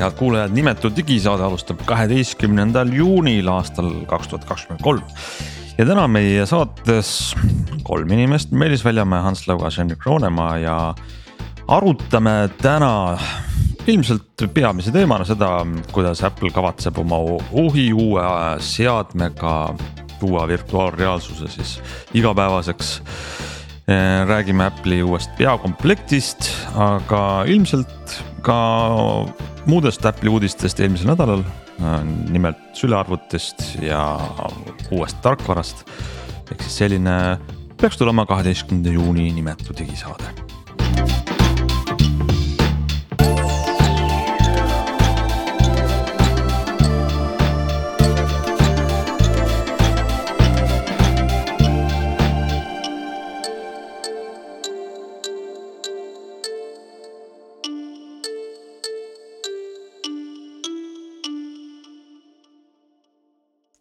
tere, head kuulajad, nimetu digisaade alustab kaheteistkümnendal juunil aastal kaks tuhat kakskümmend kolm. ja täna meie saates kolm inimest, Meelis Väljamäe, Hans Laugas, Henrik Roonemaa ja arutame täna ilmselt peamise teemana seda, kuidas Apple kavatseb oma uhi uue seadmega tuua virtuaalreaalsuse siis igapäevaseks räägime Apple'i uuest peakomplektist, aga ilmselt ka muudest Apple'i uudistest eelmisel nädalal. nimelt sülearvutist ja uuest tarkvarast. ehk siis selline peaks tulema kaheteistkümnenda juuni nimetu digisaade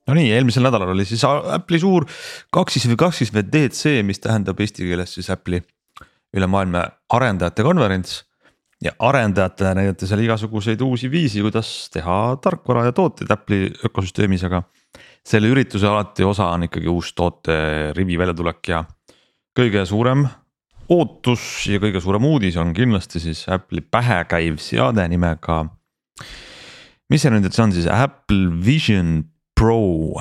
Nonii, eelmisel nädalal oli siis Apple'i suur kaksis või kaksis või DC, mis tähendab eesti keeles siis Apple'i üle maailma arendajate konverents. ja arendajatele näidati seal igasuguseid uusi viisi, kuidas teha tarkvara ja tooteid Apple'i ökosüsteemis, aga. selle ürituse alati osa on ikkagi uus toote rivi väljatulek ja kõige suurem ootus ja kõige suurem uudis on kindlasti siis Apple'i pähekäiv seade nimega. mis see nüüd, et see on siis Apple Vision Pro,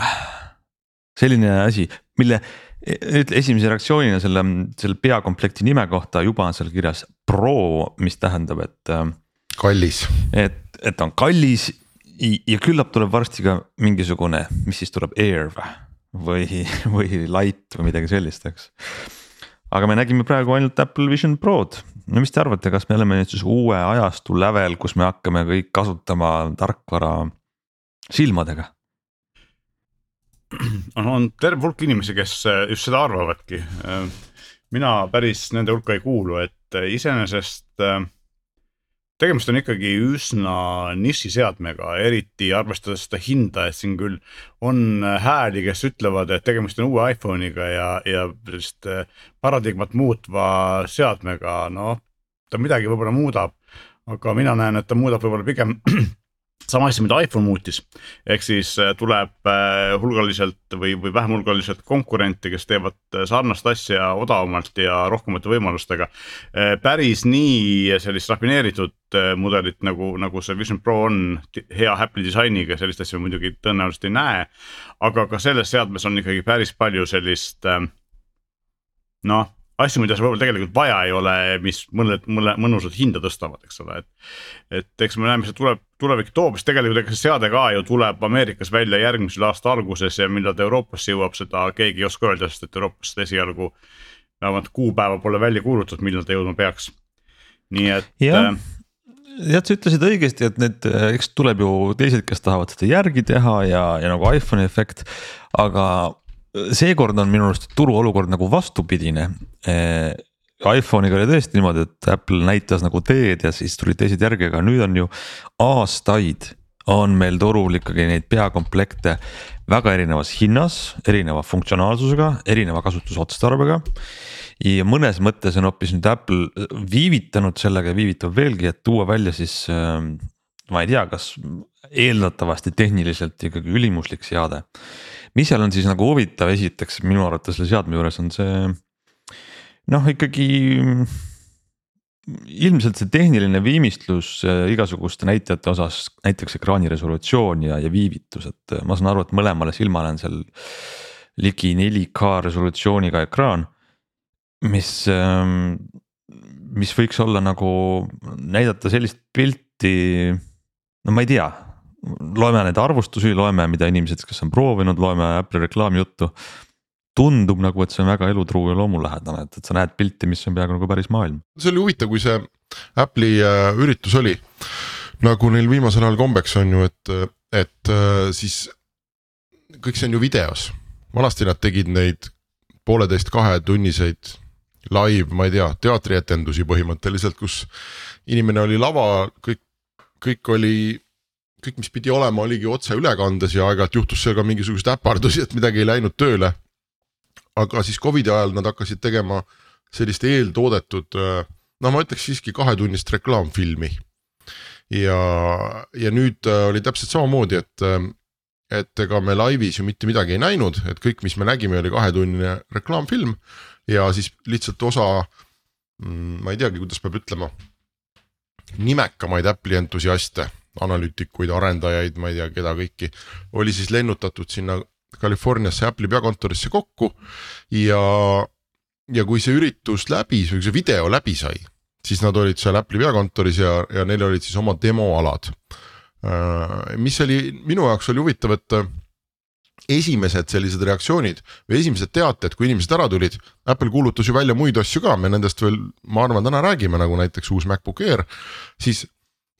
selline asi, mille esimese reaktsioonina selle, selle peakomplekti nime kohta juba on seal kirjas Pro, mis tähendab, et. Ähm, kallis. et, et on kallis ja küllap tuleb varsti ka mingisugune, mis siis tuleb Air või, või Light või midagi sellist, eks. aga me nägime praegu ainult Apple Vision Prod, no mis te arvate, kas me oleme nüüd siis uue ajastu lävel, kus me hakkame kõik kasutama tarkvara silmadega? On, on terve hulk inimesi, kes äh, just seda arvavadki. Äh, mina päris nende hulka ei kuulu, et äh, iseenesest tegemist on ikkagi üsna nišiseadmega, eriti arvestades seda hinda, et siin küll on hääli, kes ütlevad, et tegemist on uue iPhone'iga ja, ja sellist paradigmat muutva seadmega, noh. ta midagi võib-olla muudab, aga mina näen, et ta muudab võib-olla pigem sama asja, mida iPhone muutis, ehk siis äh, tuleb äh, hulgaliselt või, või vähem hulgaliselt konkurente, kes teevad äh, sarnast asja odavamalt ja rohkemate võimalustega. päris nii sellist rafineeritud mudelit nagu, nagu see Vision Pro on hea Apple'i disainiga, sellist asja muidugi tõenäoliselt ei näe. aga ka selles seadmes on ikkagi päris palju sellist noh asju, mida sul võib-olla tegelikult vaja ei ole, mis mõnele, mõnele mõnusalt hinda tõstavad, eks ole, et. et eks me näeme, mis tuleb, tulevik toob, sest tegelikult ega see seade ka ju tuleb Ameerikas välja järgmisel aasta alguses ja millal ta Euroopasse jõuab, seda keegi ei oska öelda, sest et Euroopas seda esialgu. vähemalt kuupäeva pole välja kuulutatud, millal ta jõudma peaks, nii et. jah äh, jah, sa ütlesid õigesti, et need, eks tuleb ju teised, kes tahavad seda järgi teha ja, ja nagu iPhone'i efekt, aga seekord on minu arust turuolukord nagu vastupidine eh,. iPhone'iga oli tõesti niimoodi, et Apple näitas nagu teed ja siis tulid teised järgi, aga nüüd on ju aastaid on meil turul ikkagi neid peakomplekte väga erinevas hinnas, erineva funktsionaalsusega, erineva kasutusotstarbega. ja mõnes mõttes on hoopis nüüd Apple viivitanud sellega ja viivitab veelgi, et tuua välja siis äh, ma ei tea, kas eeldatavasti tehniliselt ikkagi ülimuslik seade mis seal on siis nagu huvitav, esiteks minu arvates selle seadme juures on see noh, ikkagi ilmselt see tehniline viimistlus igasuguste näitajate osas, näiteks ekraani resolutsioon ja, ja viivitus, et ma saan aru, et mõlemale silmale on seal ligi 4K resolutsiooniga ekraan. mis, mis võiks olla nagu näidata sellist pilti, no ma ei tea loeme neid arvustusi, loeme, mida inimesed, kes on proovinud, loeme Apple'i reklaamijuttu. Tundub nagu, et see on väga elutruu ja loomulähedane, et, et sa näed pilti, mis on peaaegu nagu päris maailm. see oli huvitav, kui see Apple'i äh, üritus oli. nagu neil viimasel ajal kombeks on ju, et, et äh, siis kõik see on ju videos. vanasti nad tegid neid pooleteist kahetunniseid live, ma ei tea, teatrietendusi põhimõtteliselt, kus inimene oli lava, kõik, kõik oli kõik, mis pidi olema, oligi otseülekandes ja aeg-ajalt juhtus seal ka mingisuguseid äpardusi, et midagi ei läinud tööle. Aga siis Covidi ajal nad hakkasid tegema sellist eeltoodetud, no ma ütleks siiski kahetunnist reklaamfilmi. ja, ja nüüd äh, oli täpselt samamoodi, et, äh, et ega me laivis ju mitte midagi ei näinud, et kõik, mis me nägime, oli kahetunnine reklaamfilm ja siis lihtsalt osa mm,, ma ei teagi, kuidas peab ütlema, nimekamaid Apple'i entusiaste, analüütikuid, arendajaid, ma ei tea, keda kõiki, oli siis lennutatud sinna Californiasse Apple'i peakontorisse kokku ja, ja kui see üritus läbi, see video läbi sai, siis nad olid seal Apple'i peakontoris ja, ja neil olid siis oma demoalad. Äh, mis oli minu jaoks oli huvitav, et esimesed sellised reaktsioonid või esimesed teated, kui inimesed ära tulid, Apple kuulutas ju välja muid asju ka, me nendest veel, ma arvan, täna räägime, nagu näiteks uus MacBook Air, siis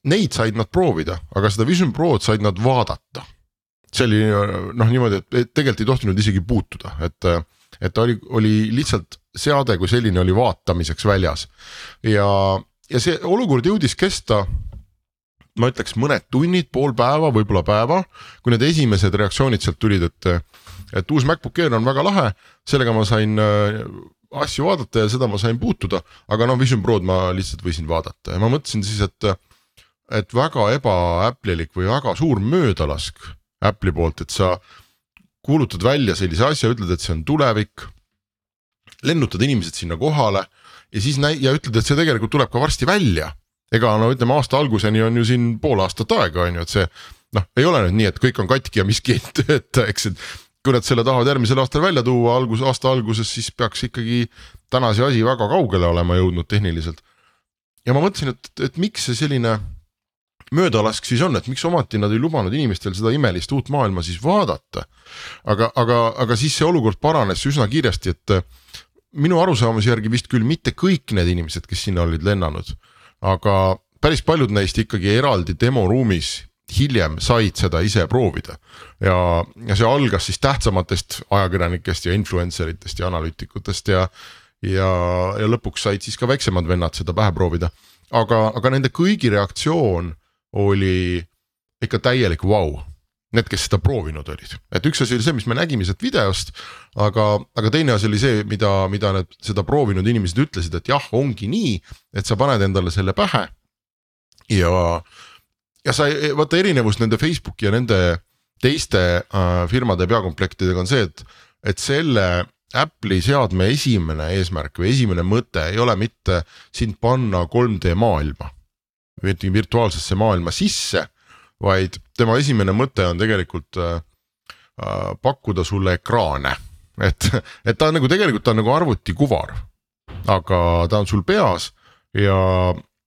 neid said nad proovida, aga seda Vision Prod said nad vaadata see oli noh niimoodi, et tegelikult ei tohtinud isegi puutuda, et, et ta oli, oli lihtsalt seade kui selline oli vaatamiseks väljas. ja, ja see olukord jõudis kesta ma ütleks mõned tunnid, pool päeva, võib-olla päeva, kui need esimesed reaktsioonid sealt tulid, et, et uus MacBook Air on väga lahe, sellega ma sain äh, asju vaadata ja seda ma sain puutuda, aga noh, Vision Prod ma lihtsalt võisin vaadata ja ma mõtlesin siis, et, et väga eba-Apple'ilik või väga suur möödalask Apple'i poolt, et sa kuulutad välja sellise asja, ütled, et see on tulevik. lennutad inimesed sinna kohale ja siis näi- ja ütled, et see tegelikult tuleb ka varsti välja. ega no ütleme aasta alguseni on ju siin pool aastat aega on ju, et see noh, ei ole nüüd nii, et kõik on katki ja miski ei tööta, eks, et kui nad selle tahavad järgmisel aastal välja tuua algus, aasta alguses, siis peaks ikkagi täna see asi väga kaugele olema jõudnud tehniliselt. ja ma mõtlesin, et, et miks see selline möödalask siis on, et miks ometi nad ei lubanud inimestel seda imelist uut maailma siis vaadata. aga, aga, aga siis see olukord paranes üsna kiiresti, et äh, minu arusaamise järgi vist küll mitte kõik need inimesed, kes sinna olid lennanud, aga päris paljud neist ikkagi eraldi demoruumis hiljem said seda ise proovida ja, ja see algas siis tähtsamatest ajakirjanikest ja influencer itest ja analüütikutest ja ja, ja lõpuks said siis ka väiksemad vennad seda pähe proovida. aga, aga nende kõigi reaktsioon oli ikka täielik vau. Wow.. Need, kes seda proovinud olid, et üks asi oli see, mis me nägime sealt videost, aga, aga teine asi oli see, mida, mida need seda proovinud inimesed ütlesid, et jah, ongi nii, et sa paned endale selle pähe. ja, ja sa vaata erinevus nende Facebooki ja nende teiste äh, firmade peakomplektidega on see, et, et selle Apple'i seadme esimene eesmärk või esimene mõte ei ole mitte sind panna 3D maailma virtuaalsesse maailma sisse, vaid tema esimene mõte on tegelikult äh, äh, pakkuda sulle ekraane, et, et ta on nagu tegelikult ta on nagu arvutikuvar, aga ta on sul peas ja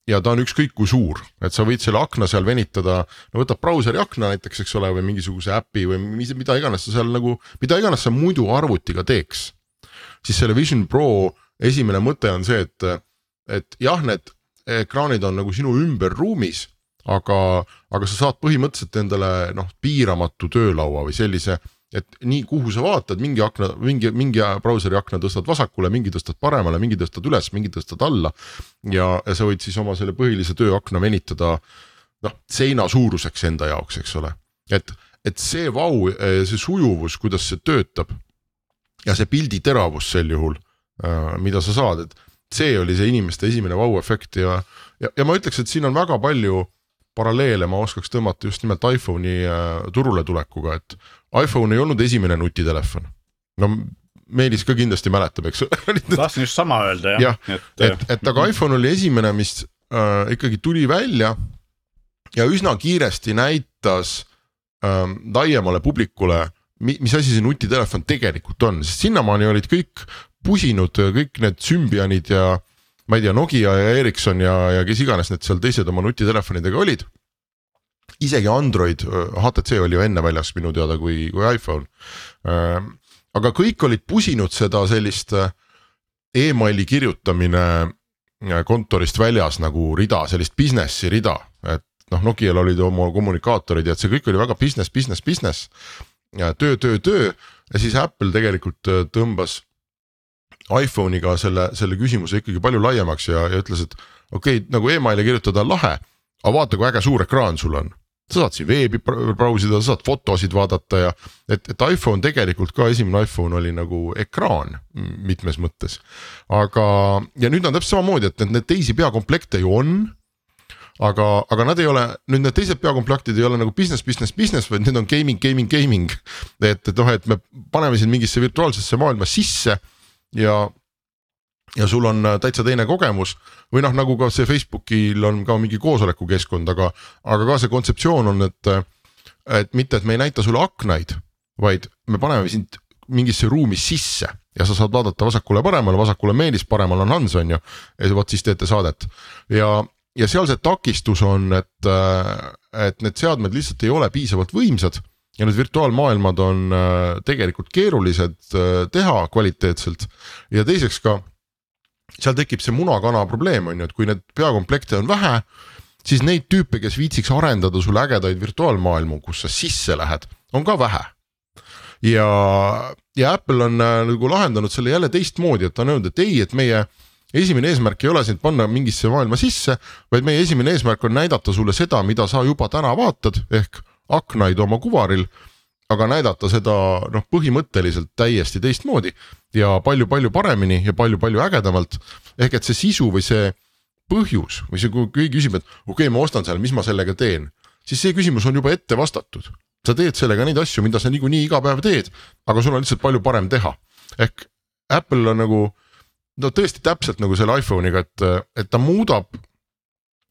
ja ta on ükskõik kui suur, et sa võid selle akna seal venitada, no võtad brauseri akna näiteks, eks ole, või mingisuguse äpi või mis, mida iganes sa seal nagu, mida iganes sa muidu arvutiga teeks. siis selle Vision Pro esimene mõte on see, et, et jah, need ekraanid on nagu sinu ümber ruumis, aga, aga sa saad põhimõtteliselt endale noh, piiramatu töölaua või sellise, et nii, kuhu sa vaatad, mingi akna, mingi, mingi brauseri akna tõstad vasakule, mingi tõstad paremale, mingi tõstad üles, mingi tõstad alla. ja, ja sa võid siis oma selle põhilise tööakna venitada noh, seina suuruseks enda jaoks, eks ole, et, et see vau, see sujuvus, kuidas see töötab ja see pildi teravus sel juhul, äh, mida sa saad, et see oli see inimeste esimene vau-efekt ja, ja, ja ma ütleks, et siin on väga palju paralleele ma oskaks tõmmata just nimelt iPhone'i äh, turule tulekuga, et iPhone ei olnud esimene nutitelefon. no Meelis ka kindlasti mäletab, eks ole tahtsin just sama öelda jah ja,. et, et, et aga iPhone oli esimene, mis äh, ikkagi tuli välja ja üsna kiiresti näitas äh, laiemale publikule mis asi see nutitelefon tegelikult on, sest sinnamaani olid kõik pusinud kõik need Symbianid ja ma ei tea, Nokia ja Ericsson ja, ja kes iganes need seal teised oma nutitelefonidega olid. isegi Android, HTC oli ju enne väljas minu teada kui, kui iPhone. Ähm, aga kõik olid pusinud seda sellist äh, emaili kirjutamine äh, kontorist väljas nagu rida, sellist business'i rida, et noh, Nokial olid oma kommunikaatorid ja et see kõik oli väga business, business, business. töö, töö, töö ja siis Apple tegelikult äh, tõmbas iPhone'iga selle, selle küsimuse ikkagi palju laiemaks ja, ja ütles, et okei okay,, nagu emaili kirjutada on lahe, aga vaata, kui äge suur ekraan sul on. sa saad siin veebi brausida, sa saad fotosid vaadata ja et, et iPhone tegelikult ka esimene iPhone oli nagu ekraan mitmes mõttes. aga, ja nüüd on täpselt samamoodi, et need, need teisi peakomplekte ju on aga, aga nad ei ole, nüüd need teised peakomplektid ei ole nagu business, business, business, vaid need on gaming, gaming, gaming. et, et noh, et me paneme sind mingisse virtuaalsesse maailma sisse ja ja sul on äh, täitsa teine kogemus või noh, nagu ka see Facebookil on ka mingi koosolekukeskkond, aga, aga ka see kontseptsioon on, et. et mitte, et me ei näita sulle aknaid, vaid me paneme sind mingisse ruumi sisse ja sa saad vaadata vasakule-paremale, vasakule Meelis, paremal on Hans on ju. ja vot siis teete saadet ja, ja seal see takistus on, et, et need seadmed lihtsalt ei ole piisavalt võimsad ja need virtuaalmaailmad on tegelikult keerulised teha kvaliteetselt ja teiseks ka seal tekib see muna-kana probleem on ju, et kui need peakomplekte on vähe, siis neid tüüpe, kes viitsiks arendada sulle ägedaid virtuaalmaailmu, kus sa sisse lähed, on ka vähe. ja, ja Apple on äh, nagu lahendanud selle jälle teistmoodi, et ta on öelnud, et ei, et meie esimene eesmärk ei ole sind panna mingisse maailma sisse, vaid meie esimene eesmärk on näidata sulle seda, mida sa juba täna vaatad, ehk aknaid oma kuvaril aga näidata seda noh, põhimõtteliselt täiesti teistmoodi ja palju-palju paremini ja palju-palju ägedamalt. ehk et see sisu või see põhjus või see, kui keegi küsib, et okei okay,, ma ostan selle, mis ma sellega teen, siis see küsimus on juba ette vastatud. sa teed sellega neid asju, mida sa niikuinii iga päev teed, aga sul on lihtsalt palju parem teha. ehk Apple on nagu no tõesti täpselt nagu selle iPhone'iga, et, et ta muudab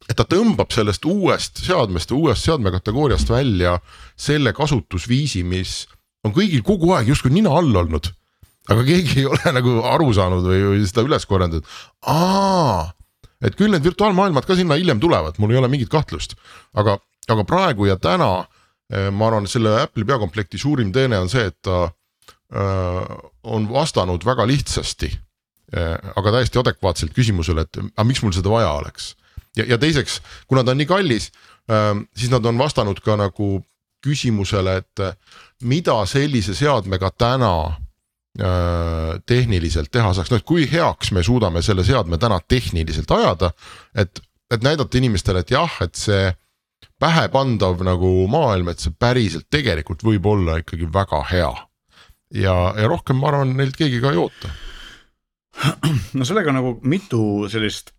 et ta tõmbab sellest uuest seadmest, uuest seadmekategooriast välja selle kasutusviisi, mis on kõigil kogu aeg justkui nina all olnud. aga keegi ei ole nagu aru saanud või, või seda üles korranud, et aa, et küll need virtuaalmaailmad ka sinna hiljem tulevad, mul ei ole mingit kahtlust, aga, aga praegu ja täna eh, ma arvan, selle Apple'i peakomplekti suurim teene on see, et ta äh, on vastanud väga lihtsasti äh, aga täiesti adekvaatselt küsimusele, et aga miks mul seda vaja oleks ja, ja teiseks, kuna ta on nii kallis äh,, siis nad on vastanud ka nagu küsimusele, et äh, mida sellise seadmega täna äh, tehniliselt teha saaks, noh et kui heaks me suudame selle seadme täna tehniliselt ajada. et, et näidata inimestele, et jah, et see pähepandav nagu maailm, et see päriselt tegelikult võib olla ikkagi väga hea. ja, ja rohkem ma arvan, neilt keegi ka ei oota. no sellega nagu mitu sellist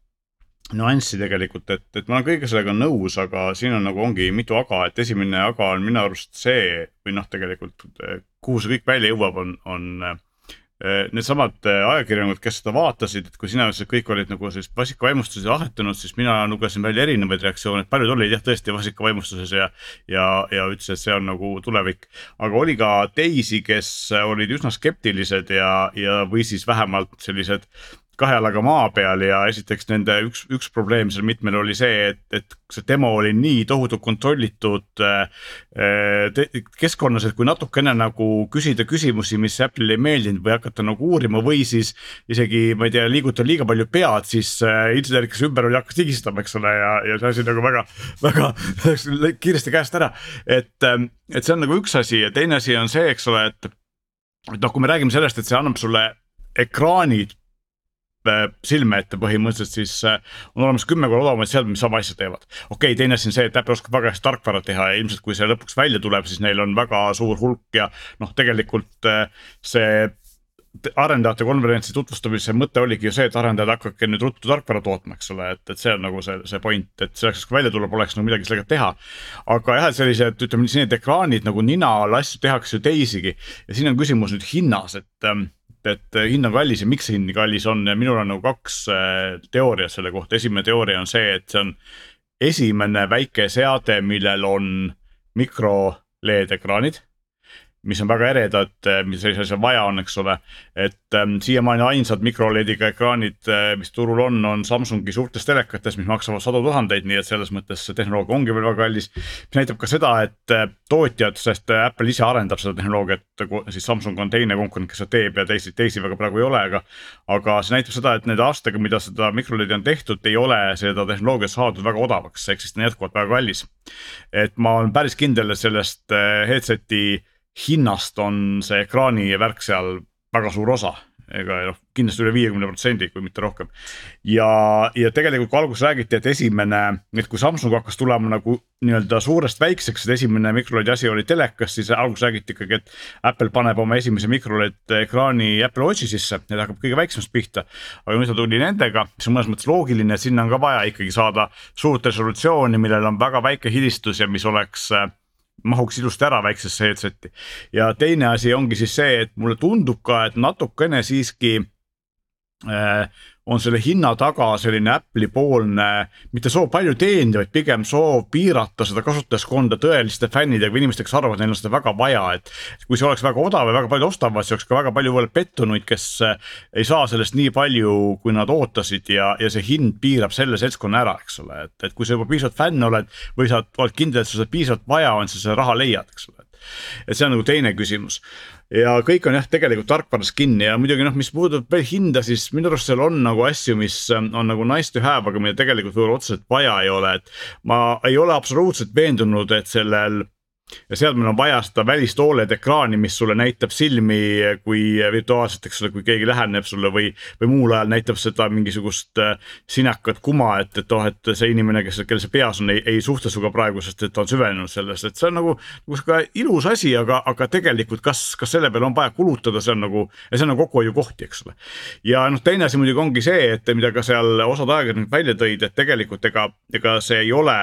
nüanssi tegelikult, et, et ma olen kõige sellega nõus, aga siin on nagu ongi mitu aga, et esimene aga on minu arust see või noh, tegelikult kuhu see kõik välja jõuab, on, on eh, needsamad eh, ajakirjanikud, kes seda vaatasid, et kui sina ütlesid, et kõik olid nagu sellist vasikavaimustuses ahetunud, siis mina lugesin välja erinevaid reaktsioone, paljud olid jah tõesti vasikavaimustuses ja. ja, ja ütlesid, et see on nagu tulevik, aga oli ka teisi, kes olid üsna skeptilised ja, ja, või siis vähemalt sellised kahe jalaga maa peal ja esiteks nende üks, üks probleem seal mitmel oli see, et, et see demo oli nii tohutult kontrollitud äh, äh keskkonnas, et kui natukene nagu küsida küsimusi, mis Apple'ile ei meeldinud või hakata nagu uurima või siis isegi ma ei tea, liigutada liiga palju pead, siis äh, insener, kes ümber oli, hakkas higistama, eks ole, ja, ja see asi nagu väga, väga kiiresti käest ära. et, ähm, et see on nagu üks asi ja teine asi on see, eks ole, et et noh, kui me räägime sellest, et see annab sulle ekraanid silme ette põhimõtteliselt, siis äh, on olemas kümme korda odavamaid seadmeid, mis sama asja teevad. okei okay,, teine asi on see, et Apple oskab väga hästi tarkvara teha ja ilmselt, kui see lõpuks välja tuleb, siis neil on väga suur hulk ja noh, tegelikult äh, see arendajate konverentsi tutvustamise mõte oligi ju see, et arendajad hakake nüüd ruttu tarkvara tootma, eks ole, et, et see on nagu see, see point, et selleks, kui välja tuleb, oleks nagu midagi sellega teha. aga jah, sellised, ütleme, need ekraanid nagu nina all asju tehakse ju teisigi ja siin on küsimus nüüd hinnas, et ähm, et hind on kallis ja miks see hind nii kallis on. Ja minul on nagu kaks äh, teooriat selle kohta, esimene teooria on see, et see on esimene väike seade, millel on mikro LED ekraanid mis on väga eredad, eh, mis sellise asja vaja on, eks ole. et ähm, siiamaani ainsad mikrolediga ekraanid, eh, mis turul on, on Samsungi suurtes telekates, mis maksavad sadu tuhandeid, nii et selles mõttes see tehnoloogia ongi veel väga kallis. mis näitab ka seda, et tootjad, sest Apple ise arendab seda tehnoloogiat, siis Samsung on teine konkurent, kes seda teeb ja teisi, teisi väga praegu ei ole, aga. aga see näitab seda, et nende aastaga, mida seda mikroledi on tehtud, ei ole seda tehnoloogiat saadud väga odavaks, ehk siis ta on jätkuvalt väga kallis. et ma olen päris kindel, et sellest headset'i hinnast on see ekraani värk seal väga suur osa ega noh, kindlasti üle viiekümne protsendi, kui mitte rohkem. ja, ja tegelikult kui alguses räägiti, et esimene, et kui Samsung hakkas tulema nagu nii-öelda suurest väikseks, et esimene microLED asi oli telekas, siis alguses räägiti ikkagi, et Apple paneb oma esimese microLED ekraani Apple Watchi sisse, et hakkab kõige väiksemast pihta. aga nüüd ta tuli nendega, mis on mõnes mõttes loogiline, et sinna on ka vaja ikkagi saada suurt resolutsiooni, millel on väga väike hilistus ja mis oleks mahuks ilusti ära väiksesse headset'i. ja teine asi ongi siis see, et mulle tundub ka, et natukene siiski äh, on selle hinna taga selline Apple'i poolne, mitte soov palju teenida, vaid pigem soov piirata seda kasutajaskonda tõeliste fännidega või inimestega, kes arvavad, neil on seda väga vaja, et. kui see oleks väga odav ja väga paljud ostavad, siis oleks ka väga palju pettunuid, kes äh, ei saa sellest nii palju, kui nad ootasid ja, ja see hind piirab selle seltskonna ära, eks ole, et, et kui sa juba piisavalt fänn oled või sa oled kindel, et sul seda piisavalt vaja on, siis sa raha leiad, eks ole et see on nagu teine küsimus ja kõik on jah, tegelikult tarkvaras kinni ja muidugi noh, mis puudutab veel hinda, siis minu arust seal on nagu asju, mis ähm, on nagu nice to have, aga mida tegelikult võib-olla otseselt vaja ei ole, et. ma ei ole absoluutselt veendunud, et sellel ja seadmel on vaja seda välist Oled ekraani, mis sulle näitab silmi, kui virtuaalselt, eks ole, kui keegi läheneb sulle või, või muul ajal näitab seda mingisugust äh, sinakat kuma, et, et oh, et see inimene, kes, kellel see peas on, ei, ei suhtle sinuga praegu, sest et ta on süvenenud selles, et see on nagu, nagu sihuke ilus asi, aga, aga tegelikult, kas, kas selle peale on vaja kulutada, see on nagu, see on nagu kokkuhoiukohti, eks ole. ja noh, teine asi muidugi ongi see, et mida ka seal osad ajakirjanikud välja tõid, et tegelikult ega, ega see ei ole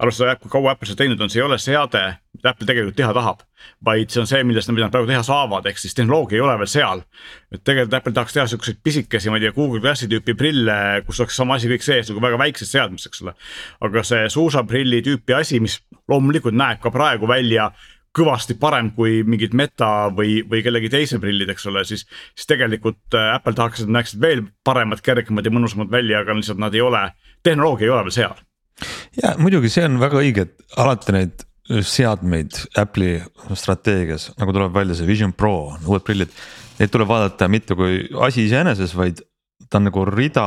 arvestades, kui kaua Apple seda teinud on, see ei ole seade, mida Apple tegelikult teha tahab. vaid see on see, millest nad, mida nad praegu teha saavad, ehk siis tehnoloogia ei ole veel seal. et tegelikult Apple tahaks teha siukseid pisikesi, ma ei tea, Google Glassi tüüpi prille, kus oleks sama asi kõik sees nagu väga väikses seadmes, eks ole. aga see suusaprilli tüüpi asi, mis loomulikult näeb ka praegu välja kõvasti parem kui mingid meta või, või kellegi teise prillid, eks ole, siis. siis tegelikult äh, Apple tahaks, et nad näeksid veel paremad, kergemad ja mõnusamad välja, aga lihtsalt nad ei ole, tehnoloogia ei ole veel seal ja muidugi see on väga õige, et alati neid seadmeid Apple'i strateegias, nagu tuleb välja see Vision Pro, uued prillid. Neid tuleb vaadata mitte kui asi iseeneses, vaid ta on nagu rida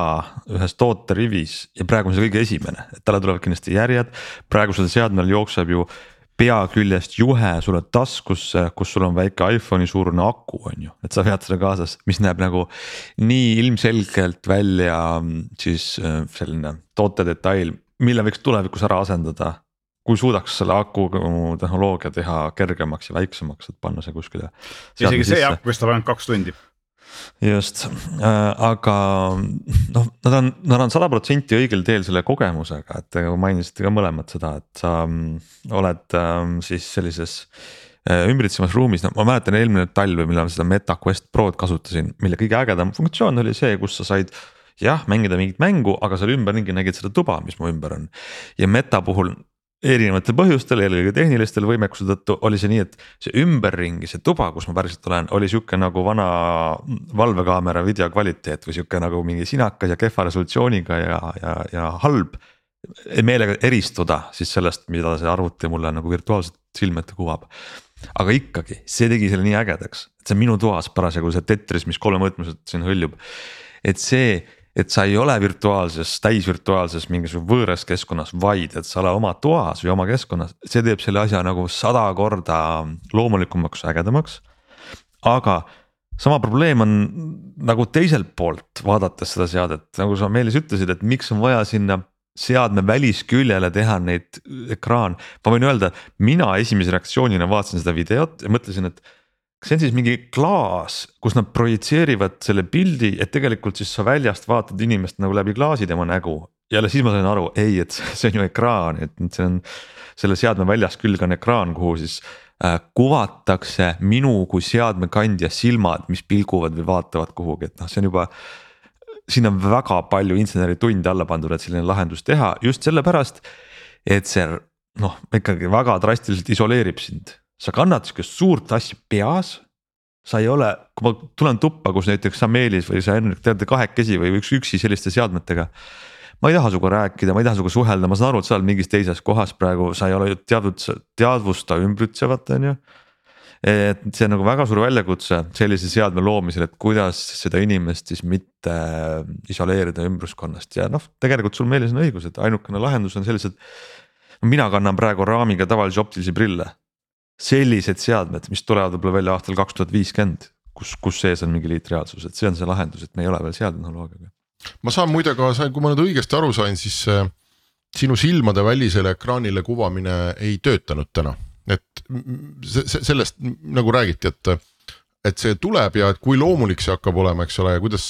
ühes tooterivis ja praegu on see kõige esimene, et talle tulevad kindlasti järjed. praegusel seadmel jookseb ju pea küljest juhe sulle taskusse, kus sul on väike iPhone'i suurune aku, on ju, et sa vead seda kaasas, mis näeb nagu nii ilmselgelt välja siis äh, selline toote detail, mille võiks tulevikus ära asendada. kui suudaks selle aku tehnoloogia teha kergemaks ja väiksemaks, et panna see kuskile. isegi see aku kestab ainult kaks tundi just äh,, aga noh, nad on, nad on sada protsenti õigel teel selle kogemusega, et te mainisite ka mõlemad seda, et sa mm, oled äh, siis sellises äh, ümbritsevas ruumis, no ma mäletan eelmine talv, millal ma seda Meta Quest Prod kasutasin, mille kõige ägedam funktsioon oli see, kus sa said jah, mängida mingit mängu, aga seal ümberringi nägid seda tuba, mis mu ümber on. ja meta puhul erinevatel põhjustel, eelkõige tehnilistel võimekuse tõttu oli see nii, et see ümberringi, see tuba, kus ma päriselt olen, oli sihuke nagu vana valvekaamera video kvaliteet või sihuke nagu mingi sinakas ja kehva resolutsiooniga ja, ja, ja halb. meelega eristuda siis sellest, mida see arvuti mulle nagu virtuaalselt silme ette kuvab. aga ikkagi, see tegi selle nii ägedaks, et see on minu toas parasjagu see tetris, mis kolmemõõtmeliselt siin hõljub. et see et sa ei ole virtuaalses, täisvirtuaalses mingisugune võõras keskkonnas, vaid et sa oled oma toas või oma keskkonnas, see teeb selle asja nagu sada korda loomulikumaks, ägedamaks. aga sama probleem on nagu teiselt poolt vaadates seda seadet, nagu sa Meelis ütlesid, et miks on vaja sinna seadme välisküljele teha neid ekraan, ma võin öelda, mina esimese reaktsioonina vaatasin seda videot ja mõtlesin, et kas see on siis mingi klaas, kus nad projitseerivad selle pildi, et tegelikult siis sa väljast vaatad inimest nagu läbi klaasi tema nägu. jälle siis ma sain aru, ei, et see on ju ekraan, et see on selle seadme väljas külg on ekraan, kuhu siis äh, kuvatakse minu kui seadmekandja silmad, mis pilguvad või vaatavad kuhugi, et noh, see on juba. siin on väga palju inseneritunde alla pandud, et selline lahendus teha just sellepärast, et see noh, ikkagi väga drastiliselt isoleerib sind sa kannad sihukest suurt asja peas. sa ei ole, kui ma tulen tuppa, kus näiteks sa Meelis või sa Henrik teete kahekesi või üks üksi selliste seadmetega. ma ei taha sinuga rääkida, ma ei taha sinuga suhelda, ma saan aru, et sa oled mingis teises kohas praegu, sa ei ole ju teadvud, teadvusta ümbritsevat, on ju et see on nagu väga suur väljakutse sellise seadme loomisel, et kuidas seda inimest siis mitte isoleerida ümbruskonnast ja noh, tegelikult sul Meelis on õigus, et ainukene lahendus on sellised. mina kannan praegu raamiga tavalisi optilisi prille sellised seadmed, mis tulevad võib-olla välja aastal kaks tuhat viiskümmend, kus, kus sees on mingi liitreaalsus, et see on see lahendus, et me ei ole veel seal tehnoloogiaga. ma saan muide ka, kui ma nüüd õigesti aru sain, siis äh, sinu silmade välisele ekraanile kuvamine ei töötanud täna, et sellest nagu räägiti, et et see tuleb ja et kui loomulik see hakkab olema, eks ole, ja kuidas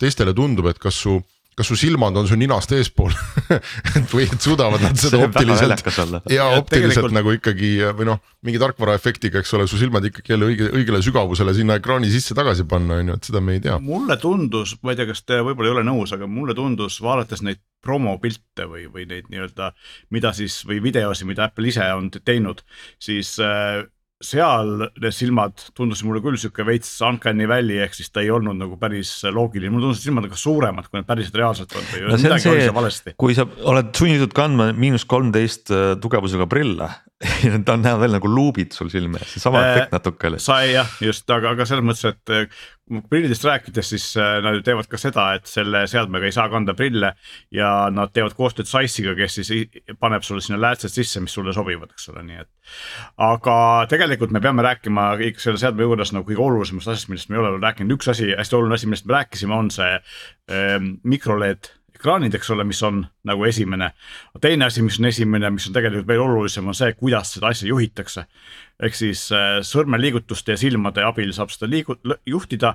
teistele tundub, et kas su kas su silmad on su ninast eespool et või et suudavad nad seda optiliselt ja optiliselt tegelikult... nagu ikkagi või noh, mingi tarkvaraefektiga, eks ole, su silmad ikkagi jälle õige, õigele sügavusele sinna ekraani sisse tagasi panna, on ju, et seda me ei tea. mulle tundus, ma ei tea, kas te võib-olla ei ole nõus, aga mulle tundus vaadates neid promopilte või, või neid nii-öelda, mida siis või videosi, mida Apple ise on teinud, siis äh, seal need silmad tundusid mulle küll sihuke veits uncanny valley ehk siis ta ei olnud nagu päris loogiline, mulle tundus, et silmad ka suuremad, kui nad päriselt reaalselt on või no midagi oli seal valesti. kui sa oled sunnitud kandma miinus kolmteist äh, tugevusega prille ta on näha veel nagu luubid sul silme ees, seesama äh, efekt natuke oli. sa jah, just, aga, aga selles mõttes, et äh, prillidest rääkides, siis äh, nad ju teevad ka seda, et selle seadmega ei saa kanda prille. ja nad teevad koostööd Sice'iga, kes siis paneb sulle sinna läätsed sisse, mis sulle sobivad, eks ole, nii et. aga tegelikult me peame rääkima kõik selle seadme juures nagu kõige olulisemast asjast, millest me ei ole veel rääkinud, üks asi, hästi oluline asi, millest me rääkisime, on see äh, mikro-LED ekraanid, eks ole, mis on nagu esimene. teine asi, mis on esimene, mis on tegelikult veel olulisem, on see, kuidas seda asja juhitakse. ehk siis äh, sõrmeliigutuste ja silmade abil saab seda liigu-, juhtida.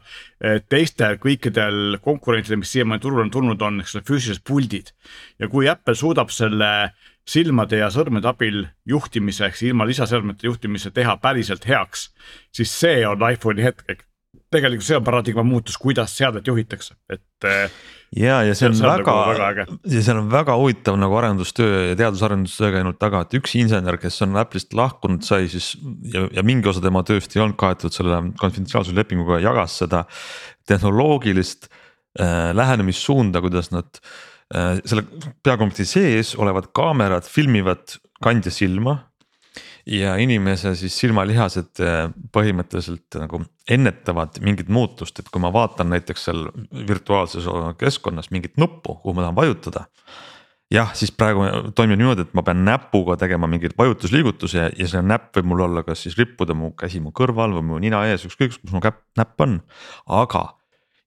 teistel kõikidel konkurentidel, mis siiamaani turule on tulnud, on, eks ole, füüsilised puldid. ja kui Apple suudab selle silmade ja sõrmede abil juhtimise ehk ilma lisaseadmete juhtimise teha päriselt heaks, siis see on iPhone'i hetk tegelikult see on paradigma muutus, kuidas seadet juhitakse, et. Äh, ja, ja see on, on väga, nagu väga ja seal on väga huvitav nagu arendustöö ja teadus-arendustöö käinud taga, et üks insener, kes on Apple'ist lahkunud, sai siis ja, ja mingi osa tema tööst ei olnud kaetud selle konfidentsiaalsuse lepinguga, jagas seda tehnoloogilist äh, lähenemissuunda, kuidas nad äh, selle peakomplekti sees olevad kaamerad filmivad kandja silma ja inimese siis silmalihased äh, põhimõtteliselt nagu ennetavad mingit muutust, et kui ma vaatan näiteks seal virtuaalses keskkonnas mingit nuppu, kuhu ma tahan vajutada. jah, siis praegu toimib niimoodi, et ma pean näpuga tegema mingeid vajutusliigutusi ja, ja see näpp võib mul olla kas siis rippuda mu käsi mu kõrval või mu nina ees, ükskõik kus mu käpp, näpp on. aga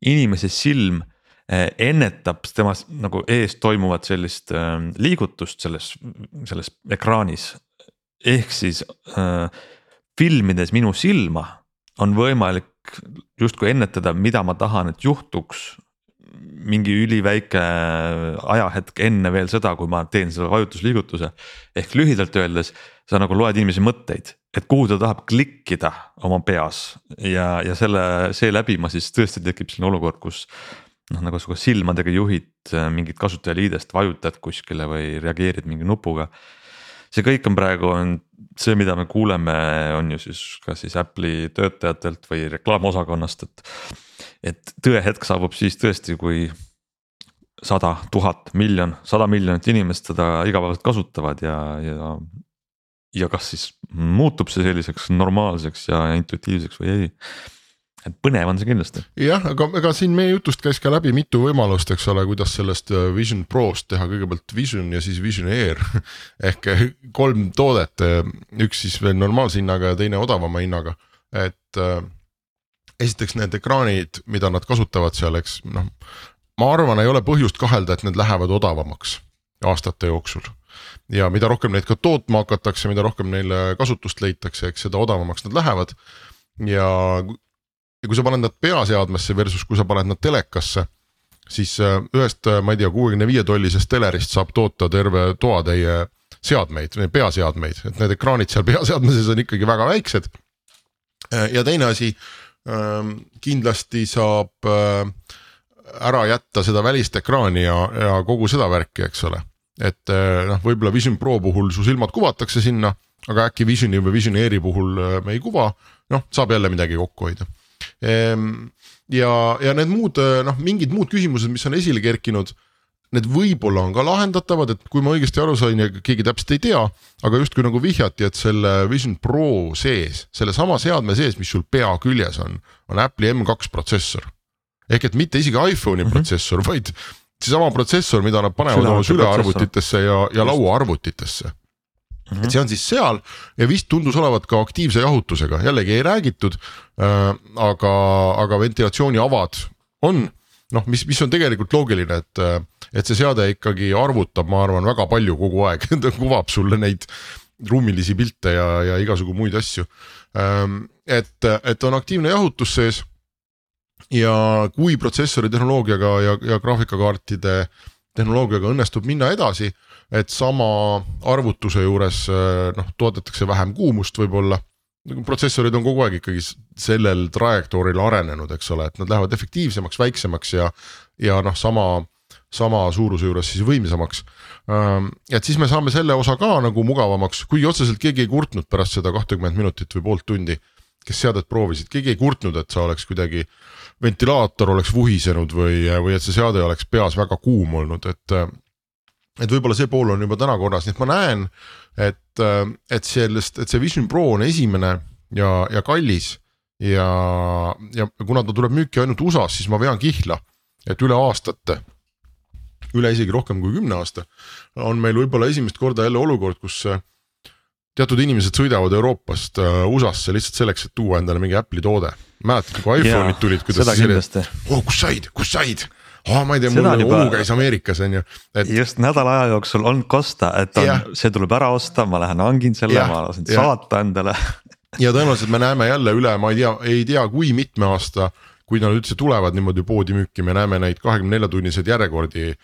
inimese silm äh, ennetab temas nagu ees toimuvat sellist äh, liigutust selles, selles ekraanis ehk siis äh, filmides minu silma on võimalik justkui ennetada, mida ma tahan, et juhtuks mingi üliväike ajahetk enne veel seda, kui ma teen selle vajutusliigutuse. ehk lühidalt öeldes sa nagu loed inimese mõtteid, et kuhu ta tahab klikkida oma peas ja, ja selle, seeläbi ma siis tõesti tekib selline olukord, kus. noh, nagu sa silmadega juhid mingit kasutajaliidest, vajutad kuskile või reageerid mingi nupuga see kõik on praegu on see, mida me kuuleme, on ju siis kas siis Apple'i töötajatelt või reklaamosakonnast, et. et tõehetk saabub siis tõesti, kui sada, tuhat, miljon, sada miljonit inimest seda igapäevaselt kasutavad ja, ja. ja kas siis muutub see selliseks normaalseks ja intuitiivseks või ei põnev on see kindlasti. jah, aga ega siin meie jutust käis ka läbi mitu võimalust, eks ole, kuidas sellest äh, Vision Prost teha kõigepealt Vision ja siis Vision Air ehk äh, kolm toodet, äh, üks siis veel normaalse hinnaga ja teine odavama hinnaga, et äh, esiteks need ekraanid, mida nad kasutavad seal, eks noh. ma arvan, ei ole põhjust kahelda, et need lähevad odavamaks aastate jooksul ja mida rohkem neid ka tootma hakatakse, mida rohkem neile kasutust leitakse, eks seda odavamaks nad lähevad ja ja kui sa paned nad peaseadmesse versus kui sa paned nad telekasse, siis äh, ühest, äh, ma ei tea, kuuekümne viie tollisest telerist saab toota terve toatäie seadmeid, peaseadmeid, et need ekraanid seal peaseadmeses on ikkagi väga väiksed. Äh, ja teine asi, ähm, kindlasti saab ära jätta seda välist ekraani ja, ja kogu seda värki, eks ole. et noh, võib-olla Vision Pro puhul su silmad kuvatakse sinna, aga äkki Visioni või Vision Airi puhul me ei kuva, noh, saab jälle midagi kokku hoida ja, ja need muud noh, mingid muud küsimused, mis on esile kerkinud need võib-olla on ka lahendatavad, et kui ma õigesti aru sain ja keegi täpselt ei tea, aga justkui nagu vihjati, et selle Vision Pro sees, sellesama seadme sees, mis sul pea küljes on, on Apple'i M2 protsessor. ehk et mitte isegi iPhone'i mm -hmm. protsessor, vaid seesama protsessor, mida nad panevad oma sülearvutitesse ja, ja lauaarvutitesse et see on siis seal ja vist tundus olevat ka aktiivse jahutusega, jällegi ei räägitud äh,. aga, aga ventilatsiooniavad on noh, mis, mis on tegelikult loogiline, et, et see seade ikkagi arvutab, ma arvan, väga palju kogu aeg ta kuvab sulle neid ruumilisi pilte ja, ja igasugu muid asju. Ähm, et, et on aktiivne jahutus sees ja kui protsessori tehnoloogiaga ja, ja graafikakaartide tehnoloogiaga õnnestub minna edasi, et sama arvutuse juures noh, toodetakse vähem kuumust võib-olla. protsessorid on kogu aeg ikkagi sellel trajektooril arenenud, eks ole, et nad lähevad efektiivsemaks, väiksemaks ja, ja noh, sama, sama suuruse juures siis võimsamaks. et siis me saame selle osa ka nagu mugavamaks, kuigi otseselt keegi ei kurtnud pärast seda kahtekümmet minutit või poolt tundi, kes seadet proovisid, keegi ei kurtnud, et sa oleks kuidagi ventilaator oleks vuhisenud või, või et see seade oleks peas väga kuum olnud, et. Et võib-olla see pool on juba täna korras, nii et ma näen, et, et sellest, et see Vision Pro on esimene ja, ja kallis. ja, ja kuna ta tuleb müüki ainult USA-s, siis ma vean kihla, et üle aastate üle isegi rohkem kui kümne aasta, on meil võib-olla esimest korda jälle olukord, kus teatud inimesed sõidavad Euroopast uh, USA-sse lihtsalt selleks, et tuua endale mingi Apple'i toode. mäletad, kui iPhone'id tulid, kuidas siis oli, oh kus said, kus said oh,, ma ei tea, mul. Omu käis Ameerikas on ju. Et.... just nädala aja jooksul on kosta, et on, see tuleb ära osta, ma lähen hangin selle, ma lasen saata endale. Ja tõenäoliselt me näeme jälle üle, ma ei tea, ei tea, kui mitme aasta, kui nad üldse tulevad niimoodi poodi müüki, me näeme neid kahekümne nelja tunniseid järjekordi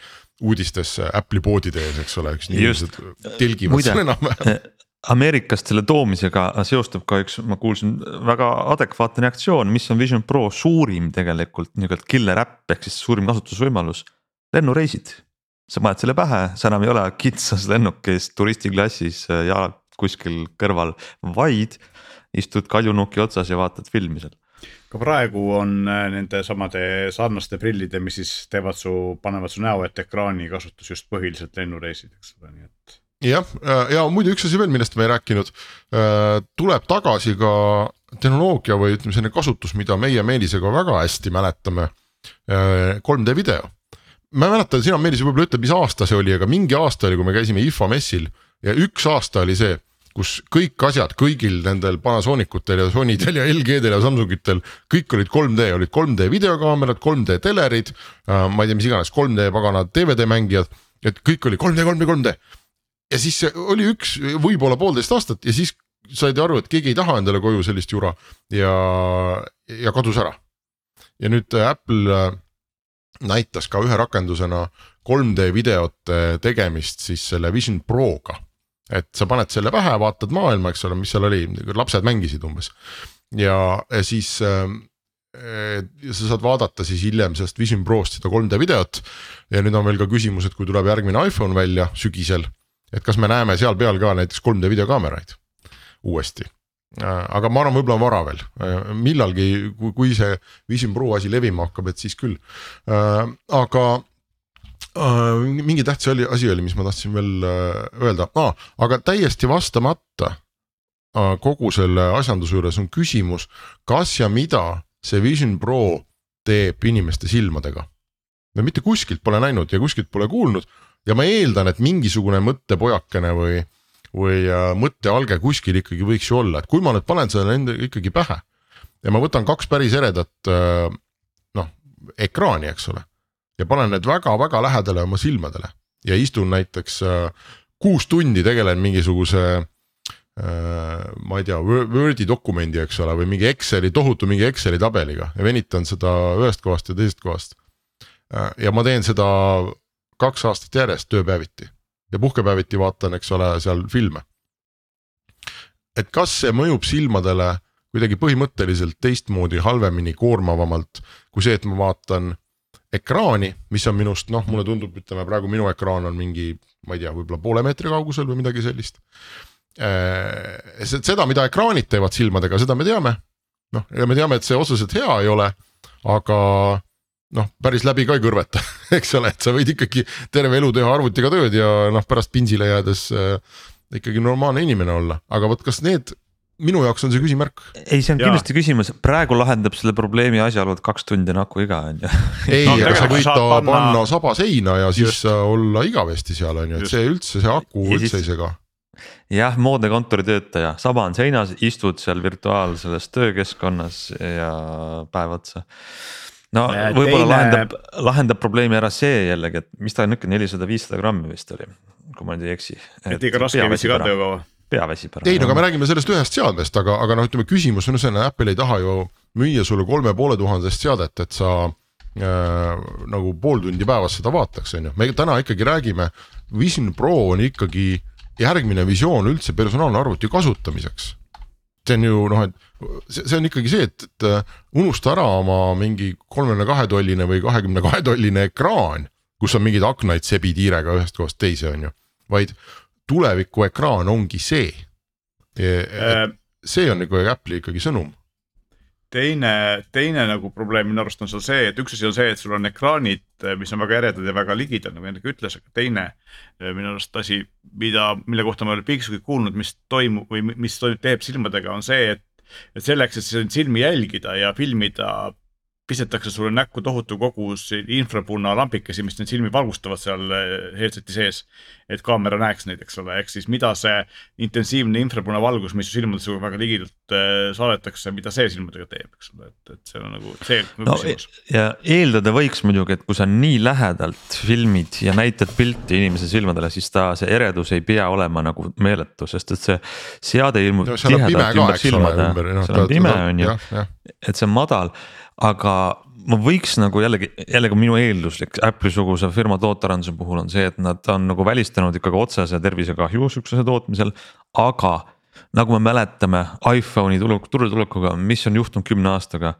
uudistesse Apple'i poodide ees, eks ole, eks inimesed telgivad seal enam-vähem Ameerikast selle toomisega seostub ka üks, ma kuulsin väga adekvaatne reaktsioon, mis on Vision Pro suurim tegelikult nii-öelda killer äpp ehk siis suurim kasutusvõimalus, lennureisid. sa paned selle pähe, sa enam ei ole kitsas lennukis turistiklassis äh, ja kuskil kõrval, vaid istud kaljunuki otsas ja vaatad filmi seal ka praegu on äh, nende samade sarnaste prillide, mis siis teevad su, panevad su näo ette ekraani kasutus just põhiliselt lennureisid, eks ole, nii et jah, äh, ja muidu üks asi veel, millest me ei rääkinud, äh, tuleb tagasi ka tehnoloogia või ütleme, selline kasutus, mida meie Meelisega väga hästi mäletame. 3D äh, video, ma ei mäleta, sina Meelis võib-olla ütled, mis aasta see oli, aga mingi aasta oli, kui me käisime IFA messil ja üks aasta oli see kus kõik asjad kõigil nendel Panasonic utel ja Sonydel ja LG-del ja Samsungitel, kõik olid 3D, olid 3D videokaamerad, 3D telerid ma ei tea, mis iganes 3D pagana DVD mängijad, et kõik oli 3D, 3D, 3D ja siis oli üks, võib-olla poolteist aastat ja siis said aru, et keegi ei taha endale koju sellist jura ja, ja kadus ära. ja nüüd Apple äh, näitas ka ühe rakendusena 3D videote tegemist siis selle Vision Proga. et sa paned selle pähe, vaatad maailma, eks ole, mis seal oli, lapsed mängisid umbes ja, ja siis äh, ja sa saad vaadata siis hiljem sellest Vision Prost seda 3D videot ja nüüd on veel ka küsimus, et kui tuleb järgmine iPhone välja sügisel et kas me näeme seal peal ka näiteks 3D videokaameraid uuesti äh, aga ma arvan, võib-olla on vara veel, äh, millalgi, kui, kui see Vision Pro asi levima hakkab, et siis küll. Äh, aga mingi tähtis oli, asi oli, mis ma tahtsin veel öelda ah,, aga täiesti vastamata kogu selle asjanduse juures on küsimus, kas ja mida see Vision Pro teeb inimeste silmadega. me mitte kuskilt pole näinud ja kuskilt pole kuulnud, ja ma eeldan, et mingisugune mõttepojakene või, või äh, mõttealge kuskil ikkagi võiks ju olla, et kui ma nüüd panen selle endale ikkagi pähe ja ma võtan kaks päris eredat äh, noh, ekraani, eks ole. ja panen need väga-väga lähedale oma silmadele ja istun näiteks äh, kuus tundi tegelen mingisuguse ma ei tea, Wordi dokumendi, eks ole, või mingi Exceli, tohutu mingi Exceli tabeliga ja venitan seda ühest kohast ja teisest kohast. ja ma teen seda kaks aastat järjest tööpäeviti ja puhkepäeviti vaatan, eks ole, seal filme. et kas see mõjub silmadele kuidagi põhimõtteliselt teistmoodi, halvemini, koormavamalt kui see, et ma vaatan ekraani, mis on minust noh, mulle tundub, ütleme praegu minu ekraan on mingi, ma ei tea, võib-olla poole meetri kaugusel või midagi sellist. Äh, seda, mida ekraanid teevad silmadega, seda me teame. noh, ja me teame, et see otseselt hea ei ole, aga noh, päris läbi ka ei kõrveta, eks ole, et sa võid ikkagi terve elu teha arvutiga tööd ja noh, pärast pinsile jäädes äh, ikkagi normaalne inimene olla, aga vot kas need minu jaoks on see küsimärk. ei, see on ja. kindlasti küsimus, praegu lahendab selle probleemi asjaolu, et kaks tundi on aku iga on ju. ei no,, aga sa võid ta panna, panna saba seina ja siis Just. olla igavesti seal on ju, et see üldse, see aku Just. üldse ei sega jah, moodne kontoritöötaja, saba on seinas, istud seal virtuaalses töökeskkonnas ja päev otsa. No võib-olla teine- lahendab, lahendab probleemi ära see jällegi, et mis ta nihuke nelisada, viissada grammi vist oli, kui ma nüüd ei eksi. et ikka raske ei viitsi ka töökoha. pea väsib ära. ei no aga me räägime sellest ühest seadmest, aga, aga noh, ütleme küsimus on see, Apple ei taha ju müüa sulle kolme poole tuhandest seadet, et sa äh, nagu pool tundi päevas seda vaataks, on ju, me täna ikkagi räägime. Vision Pro on ikkagi järgmine visioon üldse personaalne arvuti kasutamiseks. See on ju noh, et see, on ikkagi see, et, et äh, unusta ära oma mingi kolmekümne kahe tolline või kahekümne kahe tolline ekraan, kus on mingeid aknaid sebitiirega ühest kohast teise, on ju, vaid tuleviku ekraan ongi see. Äh, see on nagu Apple'i ikkagi sõnum. teine, teine nagu probleem minu arust on seal see, et üks asi on see, et sul on ekraanid, mis on väga eredad ja väga ligidal, nagu Hendrik ütles, aga teine eh, minu arust asi, mida, mille kohta ma ei ole piisavalt kuulnud, mis toimub või mi- mis toimub, teeb silmadega, on see, et et selleks, et sind silmi jälgida ja filmida, pistetakse sulle näkku tohutu kogus infrapunalambikesi, mis neid silmi valgustavad seal eh, headset'i sees. et kaamera näeks neid, eks ole, ehk siis mida see intensiivne infrapunavalgus, mis su silmadesse väga ligidalt äh, saadetakse, mida see silmadega teeb, eks ole, et, et see on nagu see nagu no küsimus. ja eeldada võiks muidugi, et kui sa nii lähedalt filmid ja näitad pilti inimese silmadele, siis ta, see eredus ei pea olema nagu meeletu, sest et see seade ilmub no seal on pime tihedalt ka, ümber eks ole, silmade ümber, noh. seal on pime on ju, et see on madal, aga ma võiks nagu jällegi, jällegi minu eelduslik Apple'i suguse firma tootearenduse puhul on see, et nad on nagu välistanud ikkagi otsese tervisekahju sihukese tootmisel, aga nagu me mäletame iPhone'i tulu, turutulekuga, mis on juhtunud kümne aastaga.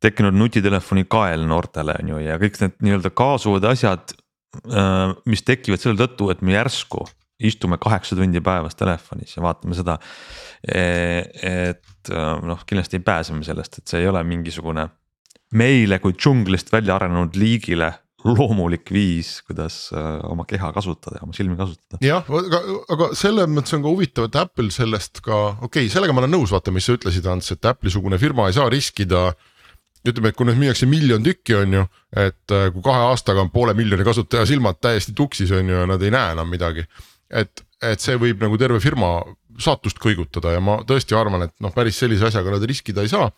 tekkinud nutitelefoni kael noortele on ju ja kõik need nii-öelda kaasuvad asjad, mis tekivad selle tõttu, et me järsku istume kaheksa tundi päevas telefonis ja vaatame seda. et noh, kindlasti ei pääse me sellest, et see ei ole mingisugune meile kui džunglist välja arenenud liigile loomulik viis, kuidas äh, oma keha kasutada ja oma silmi kasutada. jah, aga, aga selles mõttes on ka huvitav, et Apple sellest ka, okei okay,, sellega ma olen nõus, vaata, mis sa ütlesid, Ants, et Apple'i sugune firma ei saa riskida ütleme, et kui nüüd müüakse miljon tükki, on ju, et äh, kui kahe aastaga on poole miljoni kasutaja silmad täiesti tuksis, on ju, ja nad ei näe enam midagi. et, et see võib nagu terve firma saatust kõigutada ja ma tõesti arvan, et noh, päris sellise asjaga nad riskida ei saa.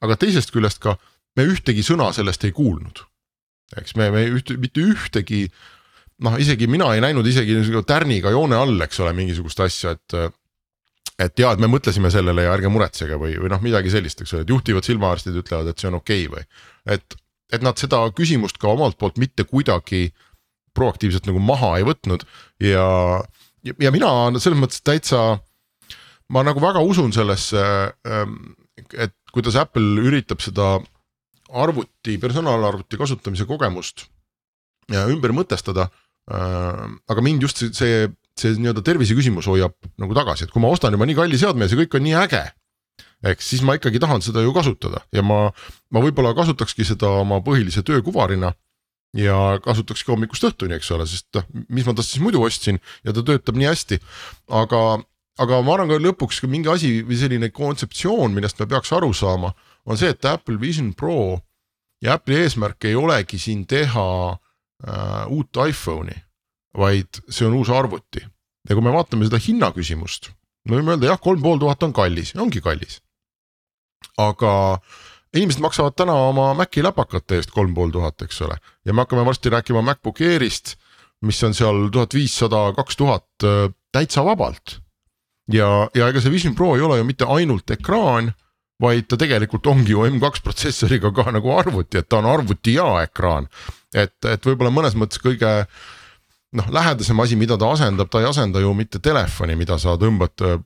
aga teisest küljest ka me ühtegi sõna sellest ei kuulnud. eks me, me ühte, mitte ühtegi noh, isegi mina ei näinud isegi tärniga joone all, eks ole, mingisugust asja, et et ja, et me mõtlesime sellele ja ärge muretsege või, või noh, midagi sellist, eks ole, et juhtivad silmaarstid ütlevad, et see on okei okay või. et, et nad seda küsimust ka omalt poolt mitte kuidagi proaktiivselt nagu maha ei võtnud ja, ja, mina selles mõttes täitsa. ma nagu väga usun sellesse, et kuidas Apple üritab seda arvuti, personaalarvuti kasutamise kogemust ümber mõtestada. aga mind just see, see see nii-öelda tervise küsimus hoiab nagu tagasi, et kui ma ostan juba nii kalli seadme ja see kõik on nii äge. eks siis ma ikkagi tahan seda ju kasutada ja ma, ma võib-olla kasutakski seda oma põhilise töökuvarina. ja kasutakski hommikust õhtuni, eks ole, sest noh, mis ma tast siis muidu ostsin ja ta töötab nii hästi. aga, aga ma arvan ka lõpuks ka mingi asi või selline kontseptsioon, millest me peaks aru saama, on see, et Apple Vision Pro ja Apple'i eesmärk ei olegi siin teha äh, uut iPhone'i vaid see on uus arvuti ja kui me vaatame seda hinnaküsimust, me võime öelda jah, kolm pool tuhat on kallis, ongi kallis. aga inimesed maksavad täna oma Maci läpakate eest kolm pool tuhat, eks ole, ja me hakkame varsti rääkima MacBook Airist, mis on seal tuhat viissada, kaks tuhat täitsa vabalt. ja, ja ega see Vision Pro ei ole ju mitte ainult ekraan, vaid ta tegelikult ongi ju M2 protsessoriga ka nagu arvuti, et ta on arvuti ja ekraan. et, et võib-olla mõnes mõttes kõige noh, lähedasem asi, mida ta asendab, ta ei asenda ju mitte telefoni, mida sa tõmbad äh,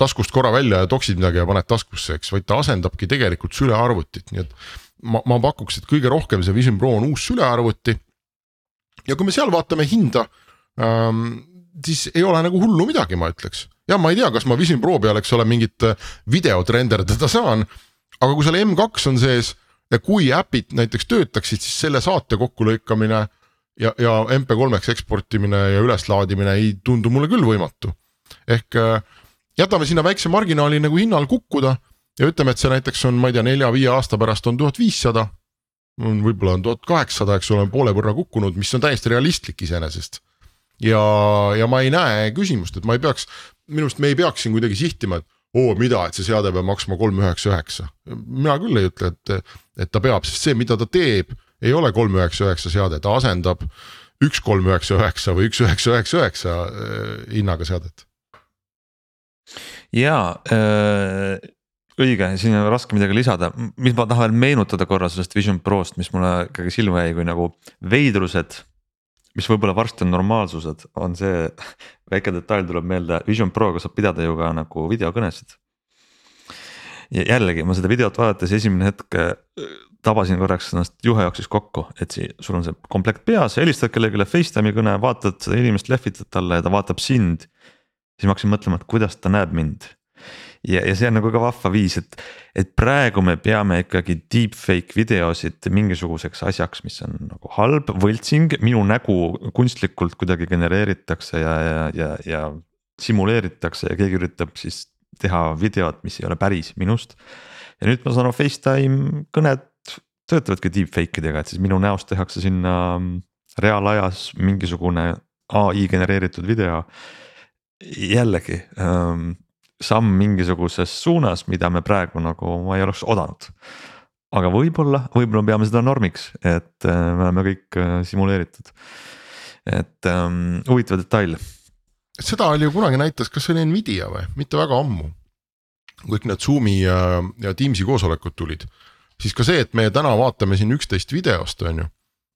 taskust korra välja ja toksid midagi ja paned taskusse, eks, vaid ta asendabki tegelikult sülearvutit, nii et ma, ma pakuks, et kõige rohkem see Vision Pro on uus sülearvuti. ja kui me seal vaatame hinda ähm,, siis ei ole nagu hullu midagi, ma ütleks. Ja ma ei tea, kas ma Vision Pro peal, eks ole, mingit äh, videot renderdada saan, aga kui seal M2 on sees ja kui äpid näiteks töötaksid, siis selle saate kokkulõikamine ja, ja MP3-ks eksportimine ja üleslaadimine ei tundu mulle küll võimatu. ehk äh, jätame sinna väikse marginaali nagu hinnal kukkuda ja ütleme, et see näiteks on, ma ei tea, nelja-viie aasta pärast on tuhat viissada. võib-olla on tuhat kaheksasada, eks ole, poole võrra kukkunud, mis on täiesti realistlik iseenesest. ja, ja ma ei näe küsimust, et ma ei peaks, minu arust me ei peaks siin kuidagi sihtima, et oo, mida, et see seade peab maksma kolm üheksa üheksa. mina küll ei ütle, et, et ta peab, sest see, mida ta teeb, ei ole kolm üheksa üheksa seade, ta asendab üks kolm üheksa üheksa või üks üheksa üheksa üheksa äh, hinnaga seadet. jaa äh, õige, siin on raske midagi lisada, mis ma tahan meenutada korra sellest Vision Prost, mis mulle ikkagi silma jäi, kui nagu veidrused. mis võib-olla varsti on normaalsused, on see väike detail tuleb meelde, Vision Proga saab pidada ju ka nagu videokõnesid. ja jällegi ma seda videot vaadates esimene hetk äh, tabasin korraks ennast, juhe jooksis kokku, et si, sul on see komplekt peas, helistad kellelegi Facetime'i kõne, vaatad seda inimest, lehvitad talle ja ta vaatab sind. siis ma hakkasin mõtlema, et kuidas ta näeb mind ja, ja see on nagu ka vahva viis, et, et praegu me peame ikkagi deepfake videosid mingisuguseks asjaks, mis on nagu halb, võltsing, minu nägu kunstlikult kuidagi genereeritakse ja, ja, ja, ja simuleeritakse ja keegi üritab siis teha videot, mis ei ole päris minust. ja nüüd ma saan aru, Facetime kõned töötavadki deepfake idega, et siis minu näost tehakse sinna reaalajas mingisugune ai genereeritud video. jällegi ähm, samm mingisuguses suunas, mida me praegu nagu ma ei oleks oodanud. aga võib-olla, võib-olla peame seda normiks, et äh, me oleme kõik äh, simuleeritud. et ähm, huvitav detail. seda oli ju kunagi näitas, kas see oli Nvidia või, mitte väga ammu. kõik need Zoom'i ja, ja Teams'i koosolekud tulid, siis ka see, et me täna vaatame siin üksteist videost, on ju.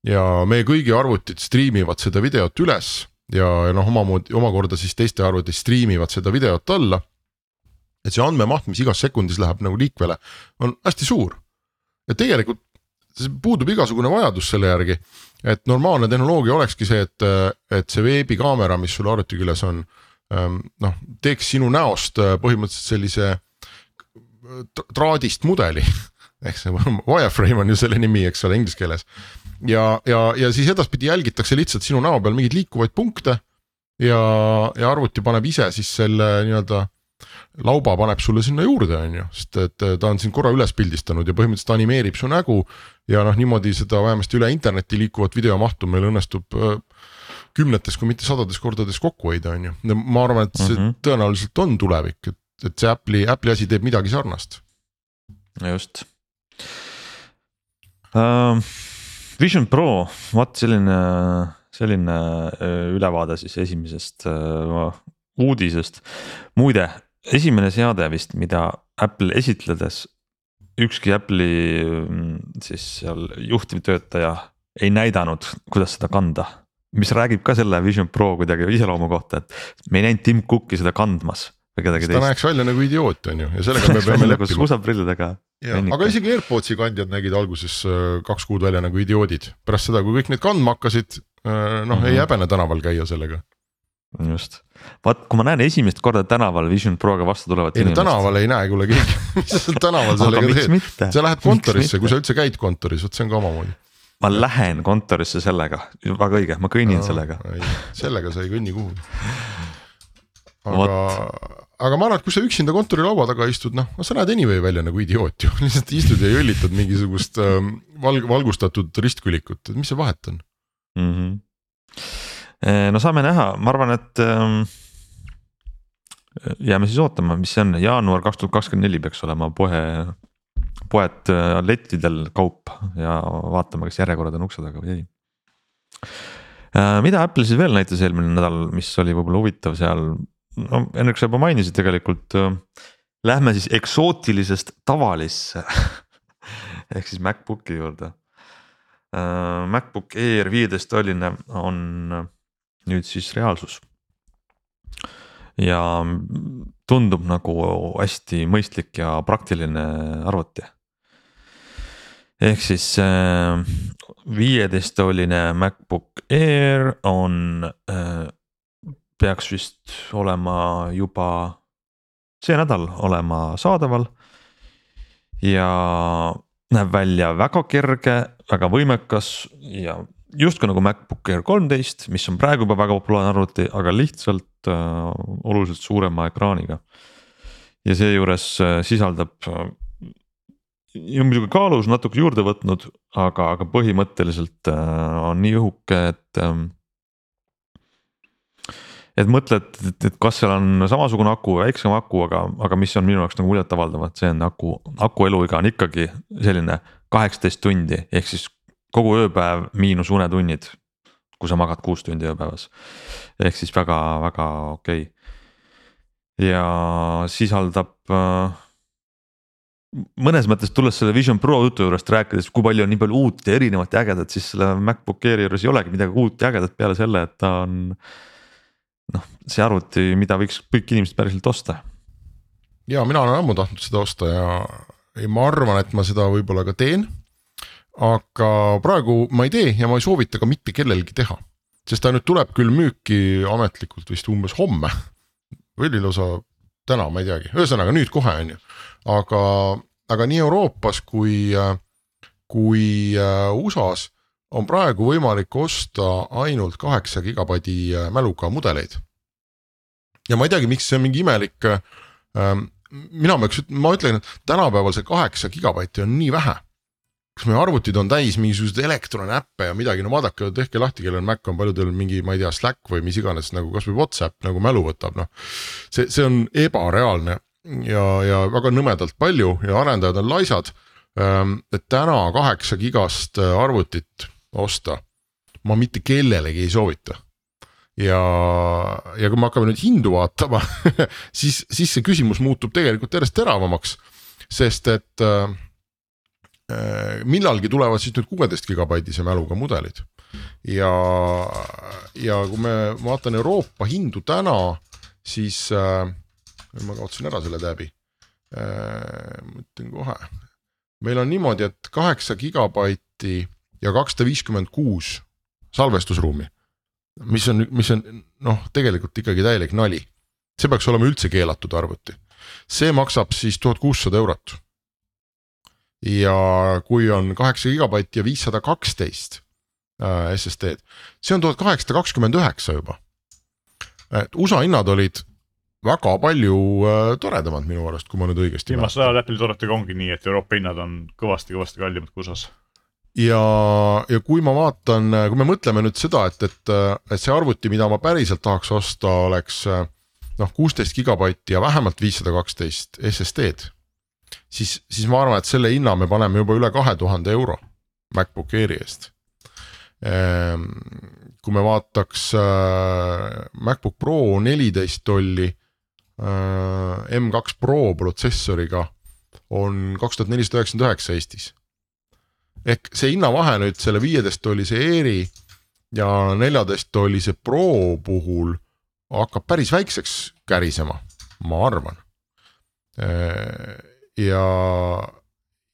ja meie kõigi arvutid striimivad seda videot üles ja noh, omamoodi omakorda siis teiste arvutid striimivad seda videot alla et see andmemaht, mis igas sekundis läheb nagu liikvele, on hästi suur. ja tegelikult puudub igasugune vajadus selle järgi, et normaalne tehnoloogia olekski see, et, et see veebikaamera, mis sul arvuti küljes on, ähm, noh, teeks sinu näost äh, põhimõtteliselt sellise äh, traadist mudeli ehk see wireframe on ju selle nimi, eks ole, inglise keeles. ja, ja, ja siis edaspidi jälgitakse lihtsalt sinu näo peal mingeid liikuvaid punkte ja, ja arvuti paneb ise siis selle nii-öelda lauba paneb sulle sinna juurde, on ju, sest et ta on sind korra üles pildistanud ja põhimõtteliselt animeerib su nägu. ja noh, niimoodi seda vähemasti üle interneti liikuvat videomahtu meil õnnestub äh, kümnetes, kui mitte sadades kordades kokku hoida, on ju, ma arvan, et see mm -hmm. tõenäoliselt on tulevik, et, et see Apple'i, Apple'i asi teeb midagi sarnast. just uh,. Vision Pro, vot selline, selline äh, ülevaade siis esimesest uh, uudisest. muide, esimene seade vist, mida Apple esitledes ükski Apple'i mm, siis seal juhtivtöötaja ei näidanud, kuidas seda kanda. mis räägib ka selle Vision Pro kuidagi iseloomu kohta, et me ei näinud Tim Cooki seda kandmas või kedagi teist. ta näeks välja nagu idioot, on ju, ja sellega me peame leppima. suusaprillidega. aga isegi AirPodsi kandjad nägid alguses äh, kaks kuud välja nagu idioodid, pärast seda, kui kõik need kandma hakkasid, äh, noh mm -hmm. ei mhm. häbene tänaval käia sellega just, vaat kui ma näen esimest korda tänaval Vision Proga vastu tulevat inimest. tänaval ei näe kuule keegi mis sa seal tänaval sellega teed, sa lähed kontorisse, kui sa üldse käid kontoris, vot see on ka omamoodi. ma lähen kontorisse sellega, väga õige, ma kõnnin no, sellega. sellega sa ei kõnni kuhugi. aga, aga ma arvan, et kui sa üksinda kontorilaua taga istud, noh, sa näed anyway välja nagu idioot ju, lihtsalt istud ja jõllitad mingisugust ähm, valg-, valgustatud ristkülikut, et mis see vahet on mm? -hmm no saame näha, ma arvan, et ähm, jääme siis ootama, mis see on, jaanuar kaks tuhat kakskümmend neli peaks olema poe, poed äh, lettidel kaup ja vaatame, kas järjekorrad on ukse taga või ei. Äh, mida Apple siis veel näitas eelmine nädal, mis oli võib-olla huvitav seal, no Henrik, sa juba mainisid tegelikult. Äh, lähme siis eksootilisest tavalisse ehk siis MacBooki juurde. MacBook Air viieteisttolline on nüüd siis reaalsus. ja tundub nagu hästi mõistlik ja praktiline arvuti. ehk siis äh, viieteisttolline MacBook Air on, äh, peaks vist olema juba see nädal olema saadaval. ja näeb välja väga kerge, väga võimekas ja justkui nagu MacBook Air kolmteist, mis on praegu juba väga populaarne arvuti, aga lihtsalt äh, oluliselt suurema ekraaniga. ja seejuures äh, sisaldab äh,, muidugi kaalus natuke juurde võtnud, aga, aga põhimõtteliselt äh, on nii õhuke, et äh,. et mõtled, et, et kas seal on samasugune aku, väiksem aku, aga, aga mis on minu jaoks nagu muljetavaldav, et see on aku, aku eluiga on ikkagi selline kaheksateist tundi, ehk siis kogu ööpäev miinus unetunnid. kui sa magad kuus tundi ööpäevas, ehk siis väga-väga okei okay. ja sisaldab äh, mõnes mõttes tulles selle Vision Pro jutu juurest rääkides, kui palju on nii palju uut ja erinevat ja ägedat, siis selle MacBook Airi juures ei olegi midagi uut ja ägedat peale selle, et ta on. noh, see arvuti, mida võiks kõik inimesed päriselt osta. ja mina olen ammu tahtnud seda osta ja, ja ma arvan, et ma seda võib-olla ka teen. Aga praegu ma ei tee ja ma ei soovita ka mitte kellelgi teha, sest ta nüüd tuleb küll müüki ametlikult vist umbes homme või lausa täna, ma ei teagi, ühesõnaga nüüd kohe on ju aga, aga nii Euroopas kui, kui äh, USA-s on praegu võimalik osta ainult kaheksa gigabaidi äh, mäluga mudeleid. ja ma ei teagi, miks see on mingi imelik ähm,. mina peaks, ma ütlen, et tänapäeval see kaheksa gigabaiti on nii vähe. Kas meie arvutid on täis mingisuguseid elektronäppe ja midagi, no vaadake, tehke lahti, kellel Mac on, paljudel mingi, ma ei tea, Slack või mis iganes nagu kasvõi Whatsapp nagu mälu võtab, noh. see, see on ebareaalne ja, ja väga nõmedalt palju ja arendajad on laisad. Ähm, et täna kaheksa gigast äh, arvutit osta, ma mitte kellelegi ei soovita. ja, ja kui me hakkame nüüd hindu vaatama siis, siis see küsimus muutub tegelikult järjest teravamaks, sest et äh millalgi tulevad siis nüüd kuueteist gigabaitise mäluga mudelid ja, ja kui me vaatan Euroopa hindu täna, siis äh, ma kaotasin ära selle tab'i äh,. ma ütlen kohe, meil on niimoodi, et kaheksa gigabaiti ja kakssada viiskümmend kuus salvestusruumi. mis on, mis on noh, tegelikult ikkagi täielik nali, see peaks olema üldse keelatud arvuti, see maksab siis tuhat kuussada eurot. Ja kui on kaheksa gigabaiti ja viissada kaksteist äh, SSD-d, see on tuhat kaheksasada kakskümmend üheksa juba. et USA hinnad olid väga palju äh, toredamad minu arust, kui ma nüüd õigesti. viimasel ajal Apple'i toodetega ongi nii, et Euroopa hinnad on kõvasti-kõvasti kallimad kui USA-s. ja, ja kui ma vaatan, kui me mõtleme nüüd seda, et, et, et see arvuti, mida ma päriselt tahaks osta, oleks noh, kuusteist gigabaiti ja vähemalt viissada kaksteist SSD-d. Siis, siis ma arvan, et selle hinna me paneme juba üle kahe tuhande euro MacBook Airi eest ehm, kui me vaataks äh, MacBook Pro neliteist tolli Äh, M2 Pro protsessoriga on kaks tuhat nelisada üheksakümmend üheksa Eestis. ehk see hinnavahe nüüd selle viieteist tollise Airi ja neljateist tollise Pro puhul hakkab päris väikseks kärisema, ma arvan. Äh, ja,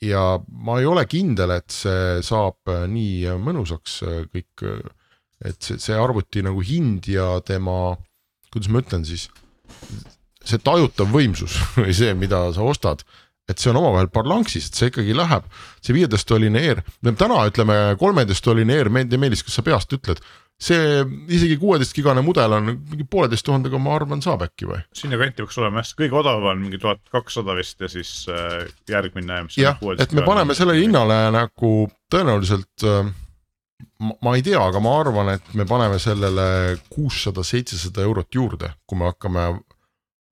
ja ma ei ole kindel, et see saab nii mõnusaks kõik, et see, see arvuti nagu hind ja tema, kuidas ma ütlen siis see tajutav võimsus või see, mida sa ostad, et see on omavahel parlanksis, et see ikkagi läheb, see viieteisttolline Air, täna ütleme kolmeteisttolline Air, Meelis, kas sa peast ütled, see isegi kuueteist gigane mudel on mingi pooleteist tuhandega, ma arvan, saab äkki või? sinnakanti peaks olema jah, kõige odavam on mingi tuhat kakssada vist ja siis äh, järgmine. jah, et me paneme sellele hinnale nagu tõenäoliselt äh, ma, ma ei tea, aga ma arvan, et me paneme sellele kuussada, seitsesada eurot juurde, kui me hakkame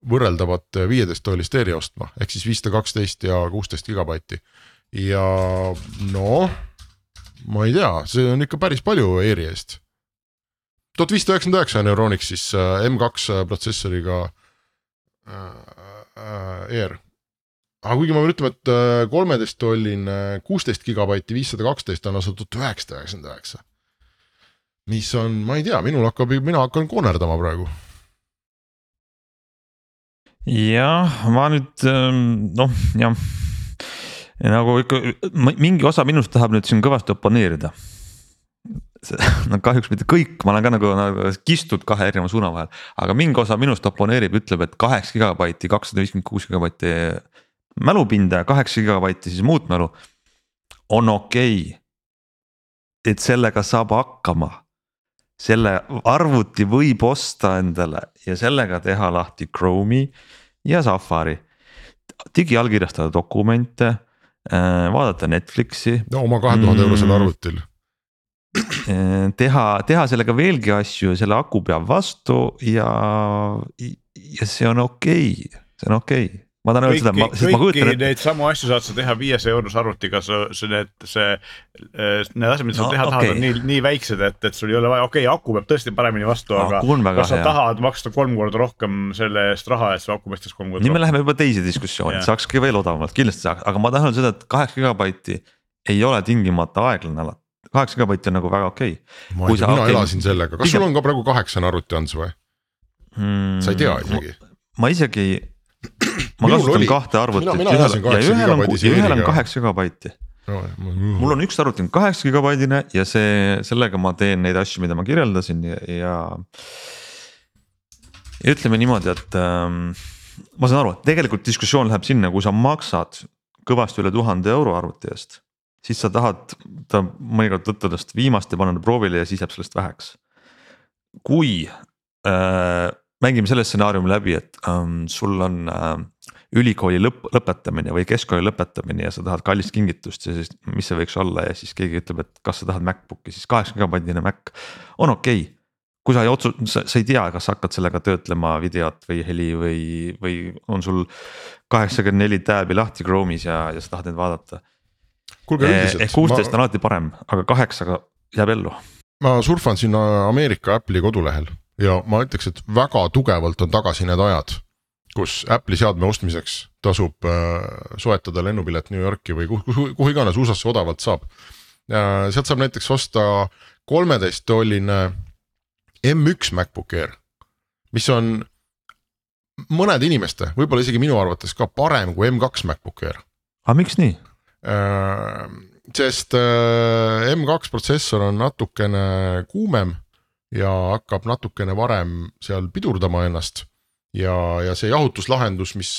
võrreldavat viieteist toolist eri ostma, ehk siis viissada kaksteist ja kuusteist gigabaiti. ja noh, ma ei tea, see on ikka päris palju eri eest. tuhat viissada üheksakümmend üheksa on Euronix siis äh, M2 protsessoriga äh, Air. aga kuigi ma pean ütlema, et kolmeteist tolline kuusteist gigabaiti, viissada kaksteist on lausa tuhat üheksasada üheksakümmend üheksa. mis on, ma ei tea, minul hakkab, mina hakkan koonerdama praegu jah, ma nüüd ähm, noh, jah. Nagu ikka mingi osa minust tahab nüüd siin kõvasti oponeerida. no kahjuks mitte kõik, ma olen ka nagu, nagu kistud kahe erineva suuna vahel, aga mingi osa minust oponeerib, ütleb, et kaheksa gigabaiti, kakssada viiskümmend kuus gigabaiti mälupinda ja kaheksa gigabaiti siis muud mälu on okei. Okay.. et sellega saab hakkama selle arvuti võib osta endale ja sellega teha lahti Chrome'i ja Safari. digiallkirjastada dokumente, äh, vaadata Netflixi. no oma kahe tuhande eurosel mm. arvutil teha, teha sellega veelgi asju, selle aku peab vastu ja, ja see on okei okay., see on okei okay ma tahan öelda seda, sest ma kujutan ette. Neid samu asju saad sa teha viiesaja eurose arvutiga, sa, see, need, see, need asjad, mida sa no, teha okay. tahad, on nii, nii väiksed, et, et sul ei ole vaja, okei okay,, aku peab tõesti paremini vastu no,, aga kas sa hea. tahad maksta kolm korda rohkem selle eest raha, et su aku pestaks kolm korda rohkem. nii me läheme juba teise diskussiooni, saakski veel odavamalt, kindlasti saaks, aga ma tahan öelda seda, et kaheksa gigabaiti ei ole tingimata aeglane alati kaheksa gigabaiti on nagu väga okei okay.. ma ei tea, mina okay, elasin sellega, kas pigem... sul on ka praegu kaheksane arvuti Ants või hmm,? sa ei tea isegi? ma isegi ma kasutan oli, kahte arvutit. ja ühel on, ja ühel on kaheksa gigabaiti mul on üks arvuti on kaheksa gigabaidine ja see, sellega ma teen neid asju, mida ma kirjeldasin ja, ja. ja ütleme niimoodi, et ähm, ma saan aru, et tegelikult diskussioon läheb sinna, kui sa maksad kõvasti üle tuhande euro arvuti eest. siis sa tahad ta mõnikord võtta tast viimast ja panna ta proovile ja siis jääb sellest väheks. kui äh, mängime selle stsenaariumi läbi, et ähm, sul on äh, ülikooli lõpp, lõpetamine või keskkooli lõpetamine ja sa tahad kallist kingitust ja siis, mis see võiks olla ja siis keegi ütleb, et kas sa tahad MacBook'i, siis kaheksa gigabaitine Mac on okei okay. kui sa ei otsu-, sa, ei tea, kas sa hakkad sellega töötlema videot või heli või, või on sul kaheksakümmend neli tääbi lahti Chrome'is ja, ja sa tahad neid vaadata. ehk kuusteist ma... on alati parem, aga kaheksaga jääb ellu. ma surfan siin Ameerika Apple'i kodulehel ja ma ütleks, et väga tugevalt on tagasi need ajad, kus Apple'i seadme ostmiseks tasub äh, soetada lennupilet New Yorki või kuhu, kuhu, kuhu iganes USA-sse odavalt saab. sealt saab näiteks osta kolmeteist tolline M1 MacBook Air, mis on mõnede inimeste, võib-olla isegi minu arvates ka parem kui M2 MacBook Air. aga miks nii? Äh, sest äh, M2 protsessor on natukene kuumem ja hakkab natukene varem seal pidurdama ennast. ja, ja see jahutuslahendus, mis,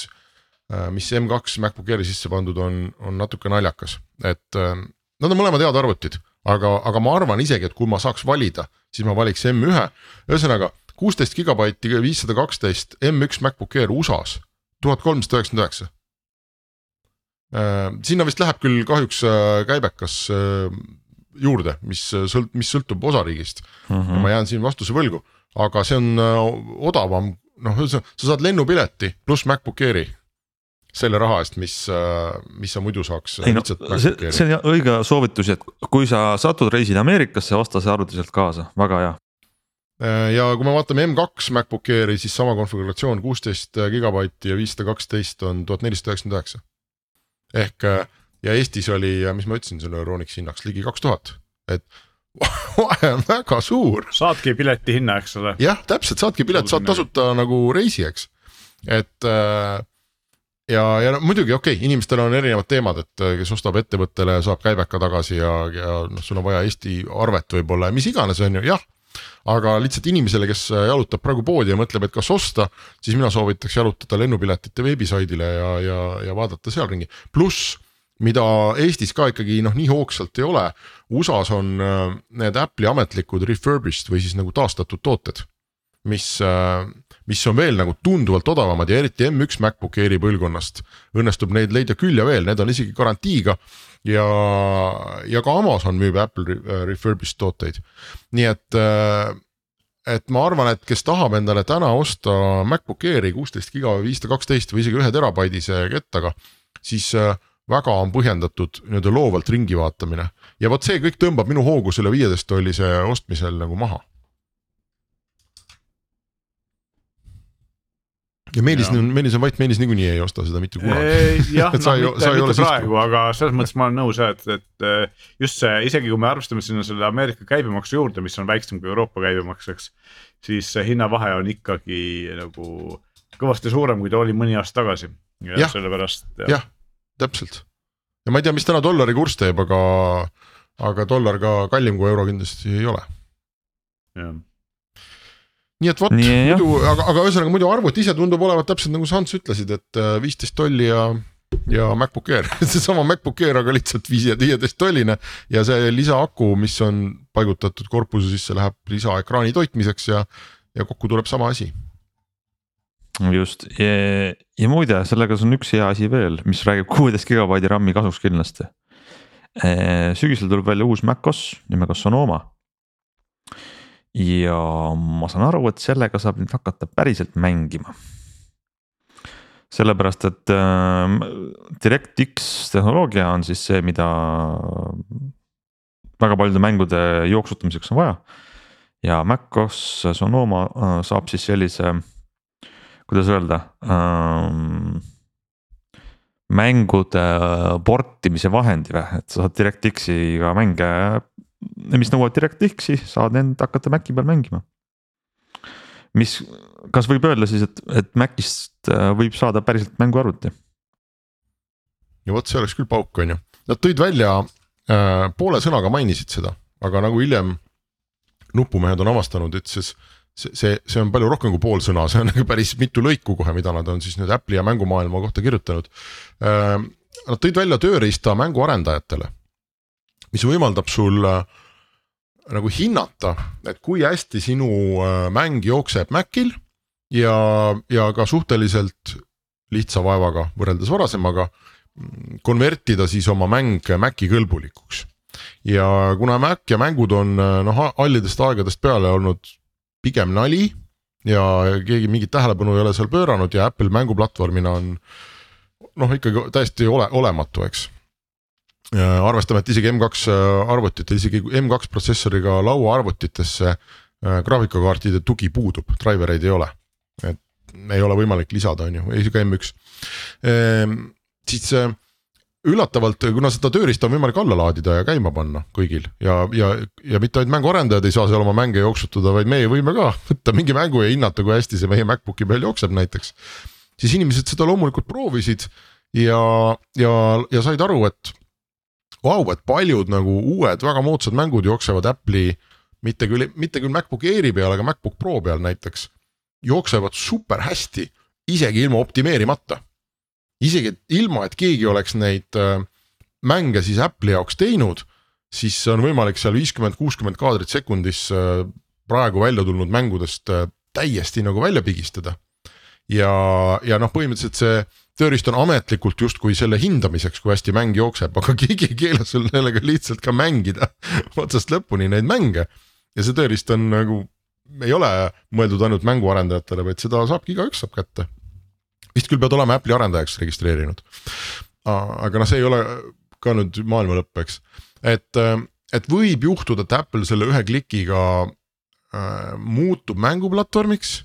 äh, mis M2 MacBook Airi sisse pandud on, on natuke naljakas, et äh, nad on mõlemad head arvutid, aga, aga ma arvan isegi, et kui ma saaks valida, siis ma valiks M1, ühesõnaga kuusteist gigabaiti, viissada kaksteist M1 MacBook Air USA-s, tuhat kolmsada üheksakümmend üheksa. Äh, sinna vist läheb küll kahjuks käibekas juurde, mis sõlt-, mis sõltub osariigist mm. -hmm. ja ma jään siin vastuse võlgu, aga see on äh, odavam, noh, sa saad lennupileti pluss MacBook Airi selle raha eest, mis, äh, mis sa muidu saaks. ei no see, see on õige soovitus, et kui sa satud reisile Ameerikasse, osta see arvuti sealt kaasa, väga hea. Äh, ja kui me vaatame M2 MacBook Airi, siis sama konfiguratsioon kuusteist gigabaiti ja viissada kaksteist on tuhat nelisada üheksakümmend üheksa. ehk ja Eestis oli, mis ma ütlesin selle Euronixi hinnaks ligi kaks tuhat, et vahe on väga suur. saadki pileti hinna, eks ole. jah, täpselt, saadki pilet, saad tasuta nagu reisi, eks, et äh, ja, ja no, muidugi okei okay,, inimestel on erinevad teemad, et äh, kes ostab ettevõttele, saab käibeka tagasi ja, ja noh, sul on vaja Eesti arvet võib-olla ja mis iganes, on ju, jah. Aga lihtsalt inimesele, kes äh, jalutab praegu poodi ja mõtleb, et kas osta, siis mina soovitaks jalutada lennupiletite veebisaidile ja, ja, ja vaadata seal ringi, pluss mida Eestis ka ikkagi noh, nii hoogsalt ei ole. USA-s on äh, need Apple'i ametlikud refurbished või siis nagu taastatud tooted, mis, äh, mis on veel nagu tunduvalt odavamad ja eriti M1 MacBook Airi põlvkonnast õnnestub neid leida küll ja veel, need on isegi garantiiga. ja, ja ka Amazon müüb Apple äh, refurbished tooteid, nii et et ma arvan, et kes tahab endale täna osta MacBook Airi kuusteist giga või viissada kaksteist või isegi ühe terabaidise kettaga, siis äh, väga on põhjendatud nii-öelda loovalt ringi vaatamine ja vot see kõik tõmbab minu hoogu selle viieteist tollise ostmisel nagu maha. ja Meelis, Meelis on vait, Meelis niikuinii ei osta seda mitte kunagi. jah, noh mitte, mitte praegu, aga selles mõttes ma olen nõus jah, et, et eh, just see, isegi kui me arvestame sinna selle Ameerika käibemaksu juurde, mis on väiksem kui Euroopa käibemaks, eks. siis see hinnavahe on ikkagi nagu kõvasti suurem, kui ta oli mõni aasta tagasi ja, ja sellepärast. jah täpselt. Ja ma ei tea, mis täna dollari kurss teeb, aga, aga dollar ka kallim kui euro kindlasti ei ole. nii et vot muidu, aga, aga ühesõnaga muidu arvuti ise tundub olevat täpselt nagu sa Ants ütlesid, et äh, viisteist tolli ja ja MacBook Air. Seesama MacBook Air, aga lihtsalt viieteist tolline. Ja see lisaaku, mis on paigutatud korpuse sisse, läheb lisaekraani toitmiseks ja, ja kokku tuleb sama asi just ja, ja muide, sellega on üks hea asi veel, mis räägib kuueteist gigabaidi RAM-i kasuks kindlasti. sügisel tuleb välja uus MacOS nimega Sonoma. ja ma saan aru, et sellega saab nüüd hakata päriselt mängima sellepärast, et äh, DirectX tehnoloogia on siis see, mida väga paljude mängude jooksutamiseks on vaja. ja MacOS Sonoma äh, saab siis sellise, kuidas öelda ähm,. mängude portimise vahendi või, et sa saad DirectX-iga mänge, mis nõuavad DirectX-i, saad end hakata Maci peal mängima mis, kas võib öelda siis, et, et Macist äh, võib saada päriselt mänguarvuti? ja vot see oleks küll pauk, on ju, nad tõid välja äh,, poole sõnaga mainisid seda, aga nagu hiljem nupumehed on avastanud, et siis see, see, see on palju rohkem kui pool sõna, see on nagu päris mitu lõiku kohe, mida nad on siis nüüd Apple'i ja mängumaailma kohta kirjutanud äh,. Nad tõid välja tööriista mänguarendajatele, mis võimaldab sul äh, nagu hinnata, et kui hästi sinu äh, mäng jookseb Macil ja, ja ka suhteliselt lihtsa vaevaga võrreldes varasemaga konvertida siis oma mäng Maci kõlbulikuks. ja kuna Mac ja mängud on äh, noh hallidest aegadest peale olnud pigem nali ja keegi mingit tähelepanu ei ole seal pööranud ja Apple mänguplatvormina on noh, ikkagi täiesti ole, olematu, eks arvestame, et isegi M2 äh, arvutitel, isegi M2 protsessoriga lauaarvutitesse äh, graafikakaartide tugi puudub, driver eid ei ole. et ei ole võimalik lisada, on ju, isegi M1 ehm,. siis äh, üllatavalt, kuna seda tööriista on võimalik alla laadida ja käima panna kõigil ja, ja, ja mitte ainult mänguarendajad ei saa seal oma mänge jooksutada, vaid meie võime ka võtta mingi mängu ja hinnata, kui hästi see meie MacBooki peal jookseb näiteks. siis inimesed seda loomulikult proovisid ja, ja, ja said aru, et vau, et paljud nagu uued väga moodsad mängud jooksevad Apple'i mitte küll, mitte küll MacBook Airi peal, aga MacBook Pro peal näiteks. jooksevad super hästi, isegi ilma optimeerimata. Isegi ilma, et keegi oleks neid äh, mänge siis Apple'i jaoks teinud, siis on võimalik seal viiskümmend, kuuskümmend kaadrit sekundis äh, praegu välja tulnud mängudest äh, täiesti nagu välja pigistada. ja, ja noh, põhimõtteliselt see tööriist on ametlikult justkui selle hindamiseks, kui hästi mäng jookseb, aga keegi ei keela sul sellega lihtsalt ka mängida otsast lõpuni neid mänge. ja see tööriist on nagu, ei ole mõeldud ainult mänguarendajatele, vaid seda saabki igaüks saab kätte. Vist küll pead olema Apple'i arendajaks registreerinud. aga noh, see ei ole ka nüüd maailma lõpp, eks, et, et võib juhtuda, et Apple selle ühe klikiga äh, muutub mänguplatvormiks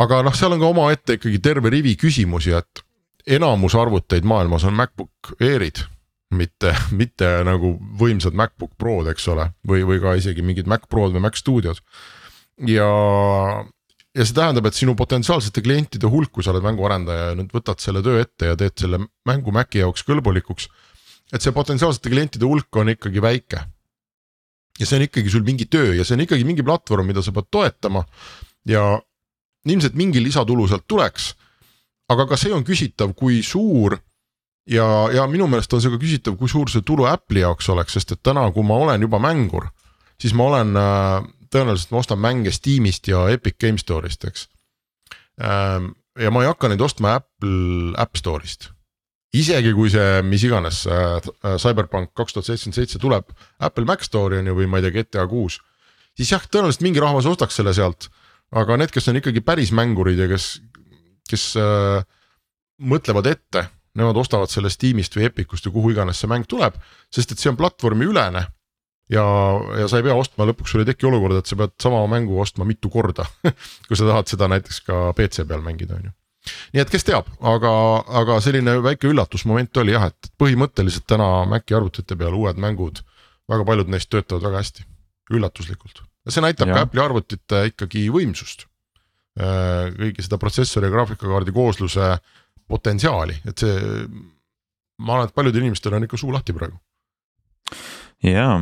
aga noh, seal on ka omaette ikkagi terve rivi küsimusi, et enamus arvuteid maailmas on MacBook Airid, mitte, mitte nagu võimsad MacBook Prod, eks ole, või, või ka isegi mingid Mac Prod või Mac Studiod. ja, ja see tähendab, et sinu potentsiaalsete klientide hulk, kui sa oled mänguarendaja ja nüüd võtad selle töö ette ja teed selle mängu Maci jaoks kõlbulikuks. et see potentsiaalsete klientide hulk on ikkagi väike. ja see on ikkagi sul mingi töö ja see on ikkagi mingi platvorm, mida sa pead toetama ja ilmselt mingi lisatulu sealt tuleks. aga ka see on küsitav, kui suur ja, ja minu meelest on see ka küsitav, kui suur see tulu Apple'i jaoks oleks, sest et täna, kui ma olen juba mängur, siis ma olen äh, tõenäoliselt ma ostan mänge Steamist ja Epic Game Store'ist, eks ähm,. ja ma ei hakka neid ostma Apple App Store'ist. isegi kui see, mis iganes äh, Cyberpunk kaks tuhat seitsekümmend seitse tuleb Apple Mac Store'i on ju, või ma ei tea, GTA kuus. siis jah, tõenäoliselt mingi rahvas ostaks selle sealt aga need, kes on ikkagi päris mängurid ja kes, kes äh, mõtlevad ette, nemad ostavad sellest Steamist või Epicust või kuhu iganes see mäng tuleb, sest et see on platvormi ülene. Ja, ja sa ei pea ostma, lõpuks sul ei teki olukorda, et sa pead sama mängu ostma mitu korda kui sa tahad seda näiteks ka PC peal mängida, on ju nii et kes teab, aga, aga selline väike üllatusmoment oli jah, et põhimõtteliselt täna Maci arvutite peal uued mängud, väga paljud neist töötavad väga hästi, üllatuslikult see näitab ja. ka Apple'i arvutite ikkagi võimsust. Äh, kõigi seda protsessori ja graafikakaardi koosluse potentsiaali, et see, ma arvan, et paljudel inimestel on ikka suu lahti praegu. jaa,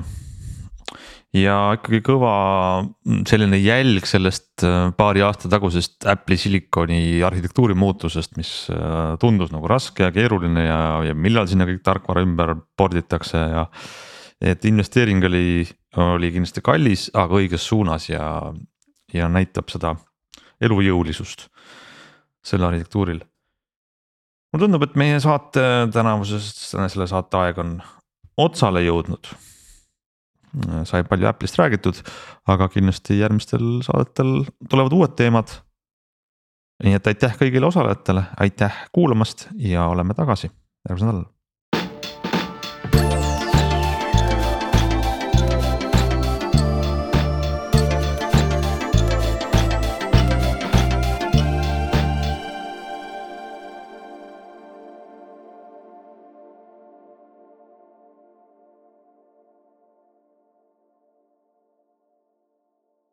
ja ikkagi kõva selline jälg sellest äh, paari aasta tagusest Apple'i silikoni arhitektuuri muutusest, mis äh, tundus nagu raske ja keeruline ja, ja millal sinna kõik tarkvara ümber porditakse ja et investeering oli, oli kindlasti kallis, aga õiges suunas ja, ja näitab seda elujõulisust sel arhitektuuril. mulle tundub, et meie saate tänavuses, selle saate aeg on, otsale jõudnud. Sai palju Apple'ist räägitud, aga kindlasti järgmistel saadetel tulevad uued teemad. nii et aitäh kõigile osalejatele, aitäh kuulamast ja oleme tagasi järgmisel nädalal